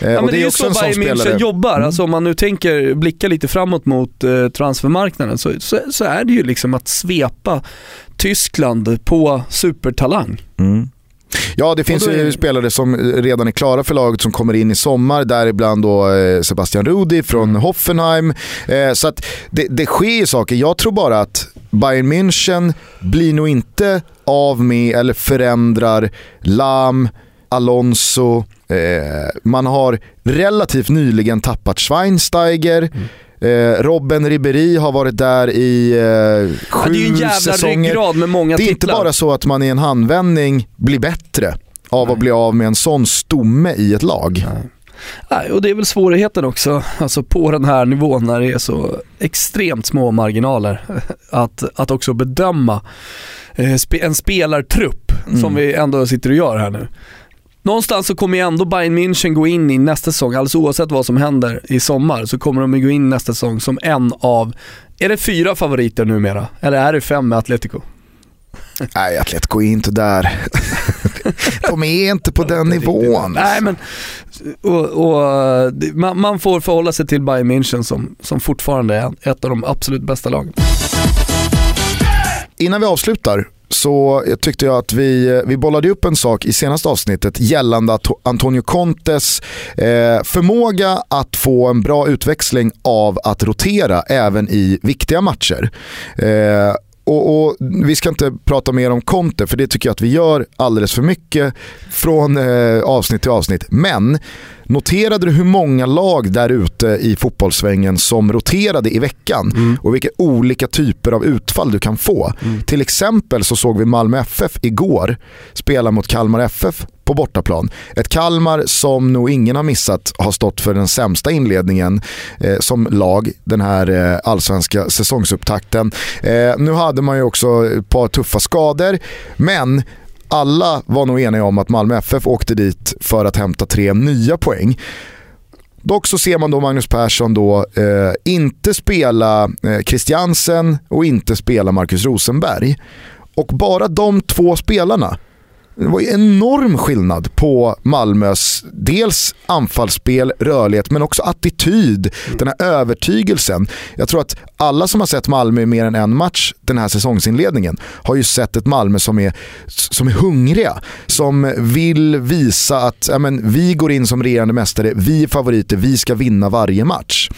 Eh, ja, och det, är, är också så Bayern München jobbar. Mm. Alltså, om man nu tänker blicka lite framåt mot eh, transfermarknaden så, så, så, är det ju liksom att svepa Tyskland på supertalang. Mm. Ja, det finns ju spelare som redan är klara för laget som kommer in i sommar, däribland då eh, Sebastian Rudi från mm. Hoffenheim. Eh, så att det, det sker ju saker. Jag tror bara att Bayern München blir nog inte av med eller förändrar Lam, Alonso, eh, man har relativt nyligen tappat Schweinsteiger. Mm. Eh, Robben Ribéry har varit där i eh, sju ja, det är ju en jävla säsonger. ryggrad med många Det är titlar. inte bara så att man i en handvändning blir bättre av Nej. att bli av med en sån stomme i ett lag. Nej. Nej, och det är väl svårigheten också, alltså på den här nivån när det är så extremt små marginaler, att, att också bedöma eh, en spelartrupp mm. som vi ändå sitter och gör här nu. Någonstans så kommer ju ändå Bayern München gå in i nästa säsong, alldeles oavsett vad som händer i sommar, så kommer de gå in nästa säsong som en av, är det fyra favoriter numera? Eller är det fem med Atletico? Nej, Atletico är inte där. De är inte på den nivån. Nej, men och, och, man, man, får förhålla sig till Bayern München som, som fortfarande är ett av de absolut bästa lagen. Innan vi avslutar så tyckte jag att vi, eh, vi bollade upp en sak i senaste avsnittet gällande Antonio Contes eh, förmåga att få en bra utväxling av att rotera även i viktiga matcher. Eh, och, och, Vi ska inte prata mer om Conte för det tycker jag att vi gör alldeles för mycket från eh, avsnitt till avsnitt. Men Noterade du hur många lag där ute i fotbollssvängen som roterade i veckan mm. och vilka olika typer av utfall du kan få? Mm. Till exempel så såg vi Malmö FF igår spela mot Kalmar FF på bortaplan. Ett Kalmar som nog ingen har missat har stått för den sämsta inledningen eh, som lag den här eh, allsvenska säsongsupptakten. Eh, nu hade man ju också ett par tuffa skador men alla var nog eniga om att Malmö FF åkte dit för att hämta tre nya poäng. Dock så ser man då Magnus Persson då eh, inte spela eh, Christiansen och inte spela Marcus Rosenberg. Och bara de två spelarna det var ju enorm skillnad på Malmös dels anfallsspel, rörlighet men också attityd, mm. den här övertygelsen. Jag tror att alla som har sett Malmö i mer än en match den här säsongsinledningen har ju sett ett Malmö som är, som är hungriga, som vill visa att ja, men, vi går in som regerande mästare, vi är favoriter, vi ska vinna varje match.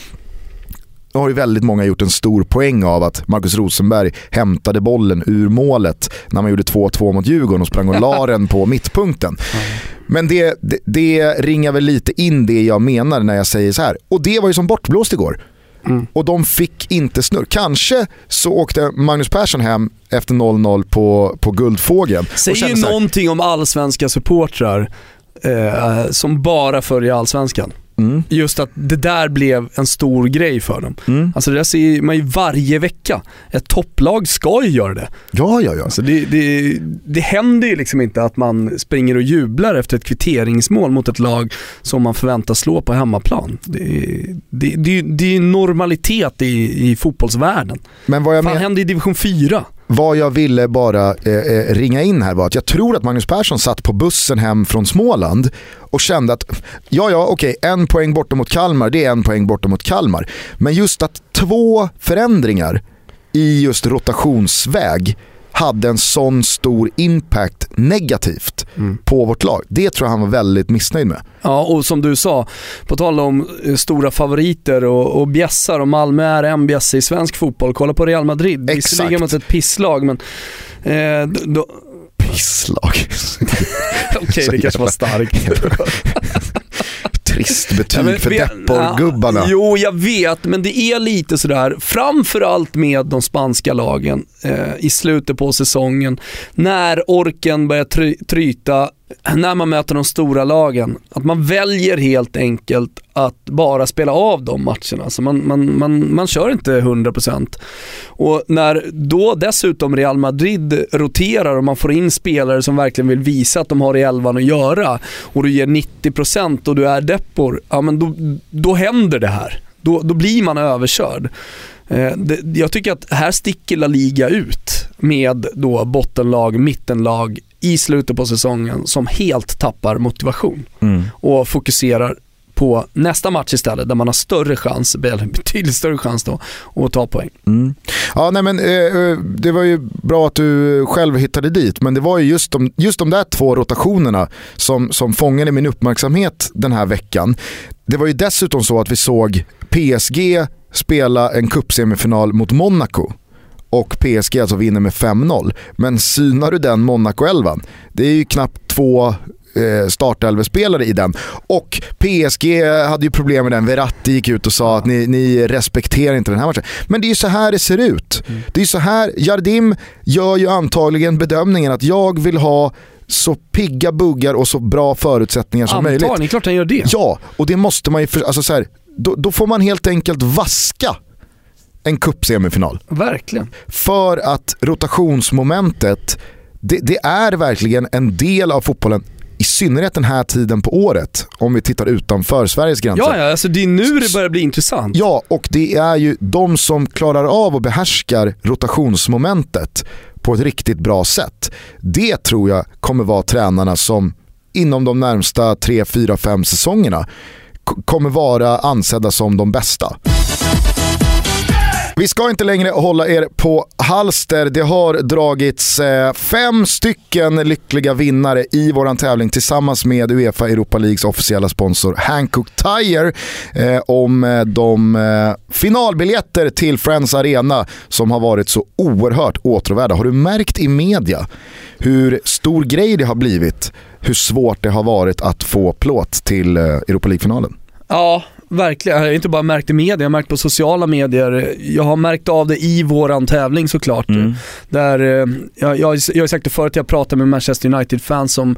Nu har ju väldigt många gjort en stor poäng av att Marcus Rosenberg hämtade bollen ur målet när man gjorde 2-2 mot Djurgården och sprang och la den på mittpunkten. Men det, det, det ringar väl lite in det jag menar när jag säger så här. Och det var ju som bortblåst igår. Mm. Och de fick inte snurr. Kanske så åkte Magnus Persson hem efter 0-0 på, på Guldfågeln. Säger ju någonting om allsvenska supportrar eh, som bara följer allsvenskan. Mm. Just att det där blev en stor grej för dem. Mm. Alltså det där ser man ju varje vecka. Ett topplag ska ju göra det. Ja, ja, ja. Alltså det, det, det händer ju liksom inte att man springer och jublar efter ett kvitteringsmål mot ett lag som man förväntas slå på hemmaplan. Det, det, det, det är normalitet i, i fotbollsvärlden. Men vad jag Fan men... händer i division 4? Vad jag ville bara eh, eh, ringa in här var att jag tror att Magnus Persson satt på bussen hem från Småland och kände att ja, ja, okej, en poäng borta mot Kalmar, det är en poäng borta mot Kalmar. Men just att två förändringar i just rotationsväg hade en sån stor impact negativt mm. på vårt lag. Det tror jag han var väldigt missnöjd med. Ja, och som du sa, på tal om eh, stora favoriter och, och bjässar och Malmö är en bjässe i svensk fotboll. Kolla på Real Madrid, visserligen mot ett pisslag men eh, då, pisslag. Okej, okay, det kanske var starkt. trist betyg för Depor-gubbarna. Ja, jo, jag vet, men det är lite sådär, framförallt med de spanska lagen eh, i slutet på säsongen, när orken börjar try tryta, när man möter de stora lagen, att man väljer helt enkelt att bara spela av de matcherna. Alltså man, man, man, man kör inte 100%. Och när då dessutom Real Madrid roterar och man får in spelare som verkligen vill visa att de har i elvan att göra och du ger 90% och du är deppor, ja men då, då händer det här. Då, då blir man överkörd. Eh, jag tycker att här sticker La Liga ut med då bottenlag, mittenlag i slutet på säsongen som helt tappar motivation mm. och fokuserar på nästa match istället där man har större chans, betydligt större chans då, att ta poäng. Mm. Ja, nej men eh, eh, det var ju bra att du själv hittade dit, men det var ju just de, just de där två rotationerna som, som fångade min uppmärksamhet den här veckan. Det var ju dessutom så att vi såg PSG spela en cupsemifinal mot Monaco och PSG alltså vinner med 5-0. Men synar du den Monaco-elvan, det är ju knappt två eh, startelvespelare i den. Och PSG hade ju problem med den. Verratti gick ut och sa att ni, ni respekterar inte den här matchen. Men det är ju så här det ser ut. Mm. Det är så här, Jardim gör ju antagligen bedömningen att jag vill ha så pigga buggar och så bra förutsättningar som Antagligen, möjligt. klart han gör det. Ja, och det måste man ju, för, alltså så här, då, då får man helt enkelt vaska en cupsemifinal. Verkligen. För att rotationsmomentet, det, det, är verkligen en del av fotbollen i synnerhet den här tiden på året, om vi tittar utanför Sveriges gränser. Ja, ja alltså det är nu det börjar bli intressant. Ja, och det är ju de som klarar av och behärskar rotationsmomentet på ett riktigt bra sätt. Det tror jag kommer vara tränarna som inom de närmsta 3, 4, 5 säsongerna kommer vara ansedda som de bästa. Vi ska inte längre hålla er på halster. Det har dragits eh, fem stycken lyckliga vinnare i våran tävling tillsammans med Uefa Europa Leagues officiella sponsor Hankook Tire eh, om eh, de eh, finalbiljetter till Friends Arena som har varit så oerhört åtråvärda. Har du märkt i media hur stor grej det har blivit hur svårt det har varit att få plåt till eh, Europa League-finalen? Ja, verkligen. Jag har inte bara märkt i media, jag har märkt på sociala medier. Jag har märkt av det i våran tävling såklart. Mm. Där, eh, jag, jag, jag har sagt det förut, jag pratar med Manchester United-fans som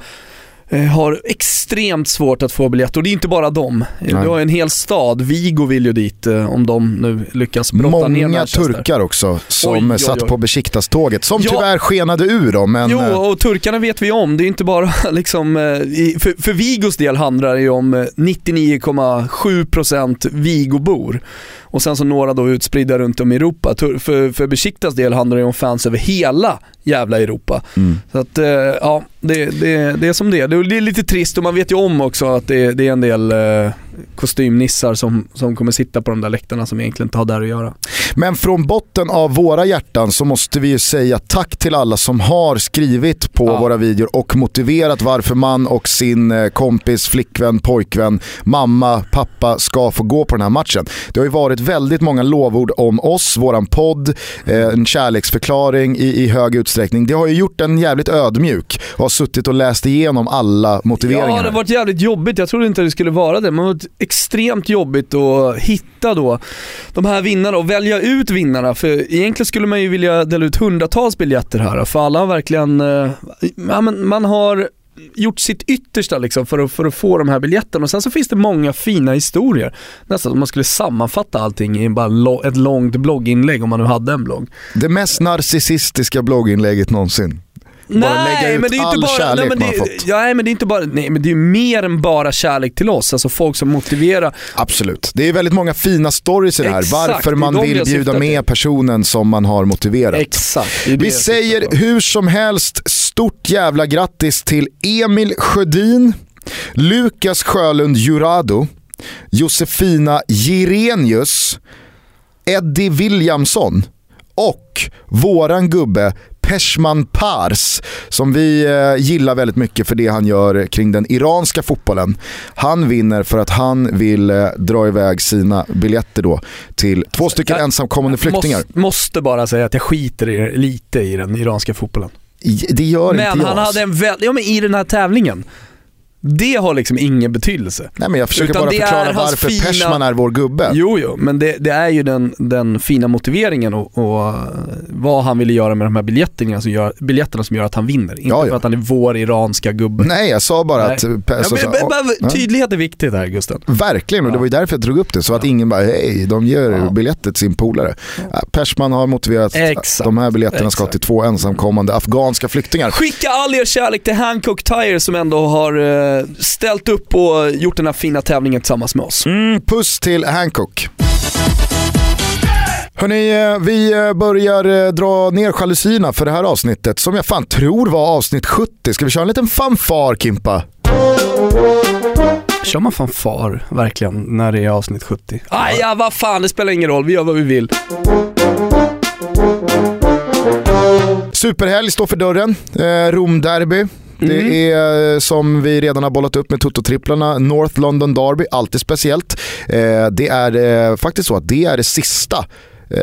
har extremt svårt att få biljetter och det är inte bara dem. Nej. Du har en hel stad, Vigo vill ju dit eh, om de nu lyckas brotta Många ner Många turkar också som oj, oj, satt på Besiktas-tåget som ja. tyvärr skenade ur dem. Men... Jo, eh, och turkarna vet vi om. Det är inte bara liksom, för, för Vigos del handlar det ju om 99,7% Vigobor. Och sen så några då utspridda runt om i Europa. För, för Besiktas del handlar det om fans över hela jävla Europa. Mm. Så att, eh, ja, det, det, det är som det är. Det är lite trist och man vet ju om också att det, det är en del eh, kostymnissar som, som kommer sitta på de där läktarna som egentligen inte har där att göra. Men från botten av våra hjärtan så måste vi ju säga tack till alla som har skrivit på ja. våra videor och motiverat varför man och sin eh, kompis, flickvän, pojkvän, mamma, pappa ska få gå på den här matchen. Det har ju varit väldigt många lovord om oss, våran podd, eh, en kärleksförklaring i, i hög utsträckning. Det har ju gjort en jävligt ödmjuk och har suttit och läst igenom alla motiveringar. Ja, det har varit jävligt jobbigt. Jag trodde inte det skulle vara det, men extremt jobbigt att hitta då de här vinnarna och välja ut vinnarna. För egentligen skulle man ju vilja dela ut hundratals biljetter här, för alla har verkligen, eh, ja, men man har gjort sitt yttersta liksom för, att, för att få de här biljetterna. Och sen så finns det många fina historier. Nästan om man skulle sammanfatta allting i bara ett långt blogginlägg om man nu hade en blogg. Det mest narcissistiska blogginlägget någonsin. Bara lägga ut men det är all inte bara, kärlek nej, men det, man fått. Ja, men det är inte bara, nej men det är mer än bara kärlek till oss, alltså folk som motiverar. Absolut. Det är väldigt många fina stories i det här, Exakt, varför man vill bjuda med personen som man har motiverat. Exakt. Vi säger hur som helst stort jävla grattis till Emil Sjödin, Lukas Sjölund Jurado, Josefina Jirenius, Eddie Williamson och våran gubbe Peshman Pars som vi eh, gillar väldigt mycket för det han gör kring den iranska fotbollen. Han vinner för att han vill eh, dra iväg sina biljetter då till två stycken jag, ensamkommande flyktingar. Måste, måste bara säga att jag skiter i, lite i den iranska fotbollen. Det gör men inte jag. han hade en väldigt, ja men i den här tävlingen det har liksom ingen betydelse. Nej men jag försöker Utan bara förklara varför fina... Peshman är vår gubbe. Jo, jo, men det, det är ju den, den fina motiveringen och, och, vad han ville göra med de här biljetterna som gör, biljetterna som gör att han vinner. Inte ja, ja. för att han är vår iranska gubbe. Nej, jag sa bara Nej. att... Så, ja, men, men, tydlighet är viktigt här Gusten. Verkligen, och det var ju därför jag drog upp det. Så att ingen bara, hej, de ger ja. till sin polare. Ja. Peshman har motiverat Exakt. att de här biljetterna ska till två ensamkommande afghanska flyktingar. Skicka all er kärlek till Hancock Tire som ändå har eh, ställt upp och gjort den här fina tävlingen tillsammans med oss. Mm, puss till Hancock. Hörni, eh, vi eh, börjar eh, dra ner jalusierna för det här avsnittet som jag fan tror var avsnitt 70. Ska vi köra en liten fanfar Kimpa? Kör man fanfar verkligen när det är avsnitt 70? Ah, ja, vad fan, det spelar ingen roll. Vi gör vad vi vill. Superhelg står för dörren. Eh, Romderby. Det mm. är eh, som vi redan har bollat upp med Toto-tripplarna, North London Derby, alltid speciellt. Eh, det är eh, faktiskt så att det är det sista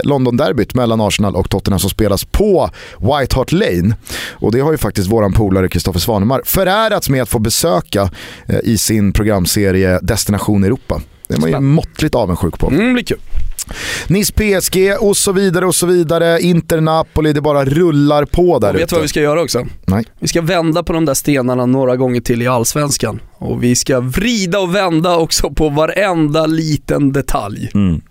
London-derbyt mellan Arsenal och Tottenham som spelas på White Hart Lane. Och det har ju faktiskt våran polare Kristoffer Svanemar förärats med att få besöka i sin programserie Destination Europa. Det är man ju måttligt avundsjuk på. Mm, blir kul. Nice PSG och så vidare och så vidare. Inter Napoli, det bara rullar på där och Vet du vad vi ska göra också? Nej. Vi ska vända på de där stenarna några gånger till i Allsvenskan. Och vi ska vrida och vända också på varenda liten detalj. Mm.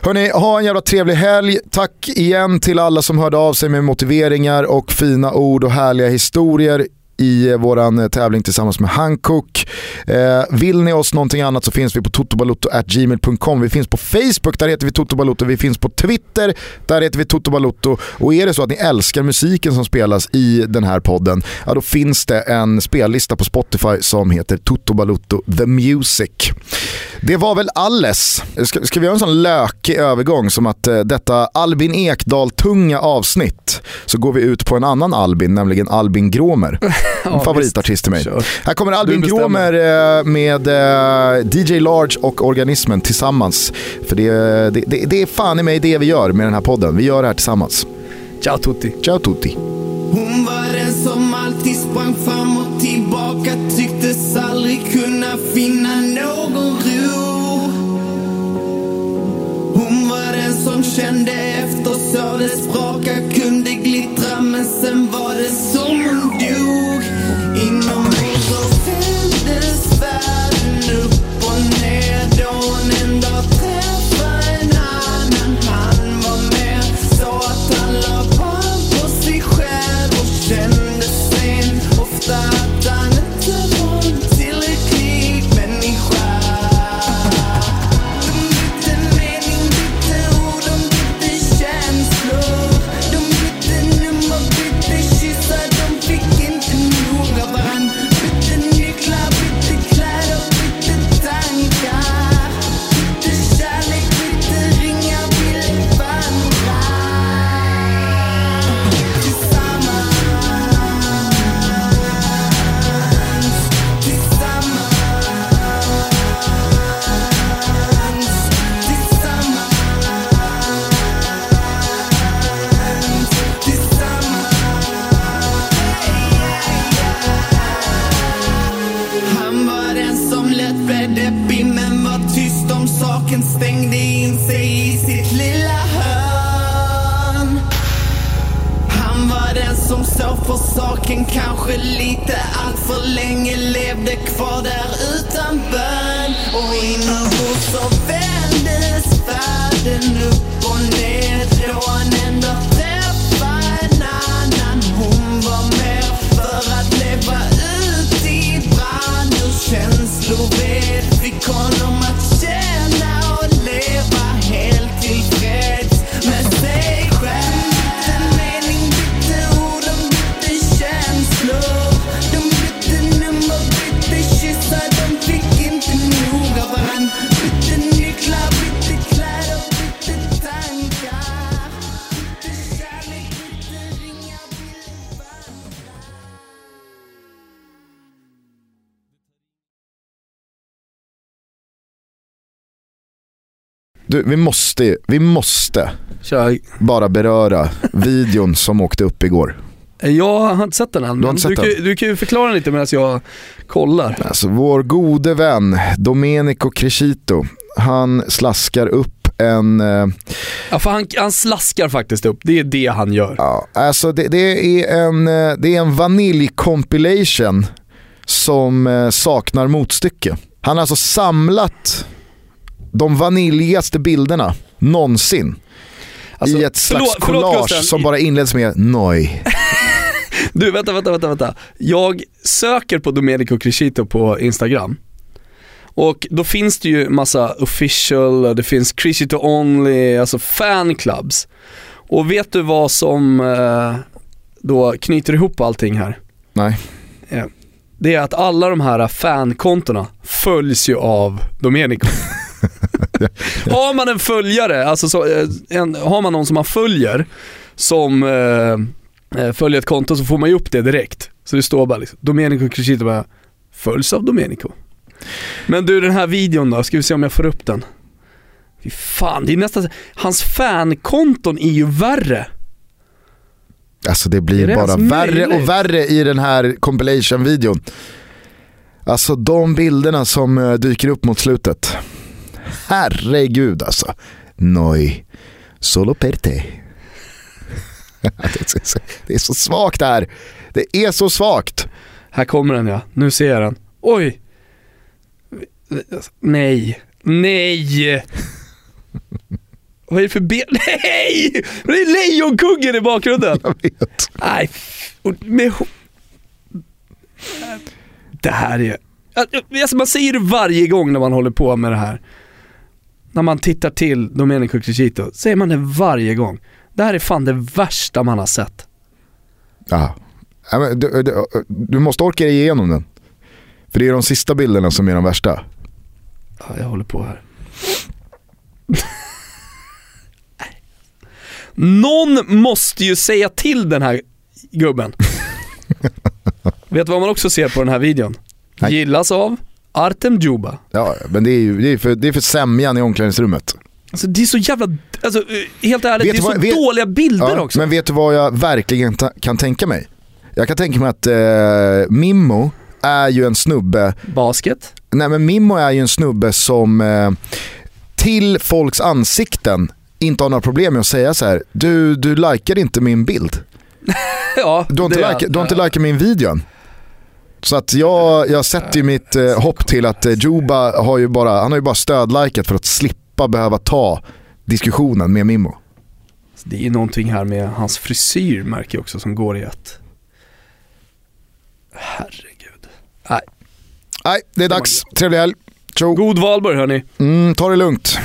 Hörni, ha en jävla trevlig helg. Tack igen till alla som hörde av sig med motiveringar och fina ord och härliga historier i vår eh, tävling tillsammans med Hankook. Eh, vill ni oss någonting annat så finns vi på totobalotto.gmail.com. Vi finns på Facebook, där heter vi Totobalotto. Vi finns på Twitter, där heter vi Totobalotto. Och är det så att ni älskar musiken som spelas i den här podden, ja då finns det en spellista på Spotify som heter Totobalotto The Music. Det var väl alles. Ska, ska vi göra en sån lökig övergång som att eh, detta Albin Ekdal-tunga avsnitt så går vi ut på en annan Albin, nämligen Albin Gråmer. En favoritartist till mig. Sure. Här kommer Albin Gråmer eh, med eh, DJ Large och Organismen tillsammans. För det, det, det, det är fan i mig det vi gör med den här podden. Vi gör det här tillsammans. Ciao tutti. Ciao tutti. Hon var den som alltid sprang fram och tillbaka Tycktes aldrig kunna finna någon ro Hon var den som kände efter så det spraka kunde glittra men sen var det som hon dog för saken kanske lite allt för länge levde kvar där utan bön. Och inombords så vändes världen upp. Du, vi måste, vi måste Kör. bara beröra videon som åkte upp igår. Jag har inte sett den än, men inte du, sett kan, den? du kan ju förklara lite medan jag kollar. Alltså vår gode vän Domenico Crescito, han slaskar upp en, eh, Ja, för han, han slaskar faktiskt upp, det är det han gör. ja, alltså det, det, är en, eh, det är en vanilj-compilation som eh, saknar motstycke. Han har alltså samlat de vaniljigaste bilderna någonsin Alltså, i ett slags förlåt- förlåt, collage Gusten. som bara inleds med noj. Du, vänta, vänta, vänta, vänta. Jag söker på Domenico Crescito på Instagram. Och då finns det ju massa official, det finns Crescito only, alltså fanclubs. Och vet du vad som eh, då knyter ihop allting här? Nej. Det är att alla de här fankontona följs ju av Domenico. har man en följare, alltså så, eh, en, har man någon som man följer som eh, eh, följer ett konto så får man ju upp det direkt. Så det står bara liksom, Domenico Crescito bara, följs av Domenico. Men du den här videon då, ska vi se om jag får upp den. Fy fan, det är nästan, hans fankonton är ju värre. Alltså det blir det bara värre möjligt? och värre i den här compilation-videon. Alltså de bilderna som eh, dyker upp mot slutet. Herregud alltså. Noi, solo per te. Det är så- svagt det här. Det är så svagt. Här kommer den ja, nu ser jag den. Oj! Nej, nej! Vad är det för ben? Nej! Det är lejonkungen i bakgrunden! Jag vet. Nej, med Det här är... Alltså man säger det varje gång när man håller på med det här. När man tittar till Domenico Crescito, säger man det varje gång. Det här är fan det värsta man har sett. Ja. Du, du, du måste orka dig igenom den. För det är de sista bilderna som är de värsta. Ja, jag håller på här. Någon måste ju säga till den här gubben. Vet du vad man också ser på den här videon? Nej. Gillas av Artem Djuba. Ja, men det är ju det är för, det är för sämjan i omklädningsrummet. Alltså det är så jävla, alltså eh, helt ärligt, Vet det är du så vad- vet- dåliga bilder Ja, också. Men vet du vad jag verkligen ta- kan tänka mig? Jag kan tänka mig att eh, Mimmo är ju en snubbe, Basket. nej men Mimmo är ju en snubbe som eh, till folks ansikten inte har några problem med att säga så här: du, du likar inte min bild. Ja, Du har inte, like, du har inte likat min video. Så att jag, jag sätter ju mitt eh, hopp till att eh, Juba har ju bara, han har ju bara stödlikat för att slippa behöva ta diskussionen med Mimmo. Det är någonting här med hans frisyr märker jag också som går i ett. Herregud. Nej. Nej, det är dags. Trevlig helg. Tjo. God valborg hörni. Mm, ta det lugnt.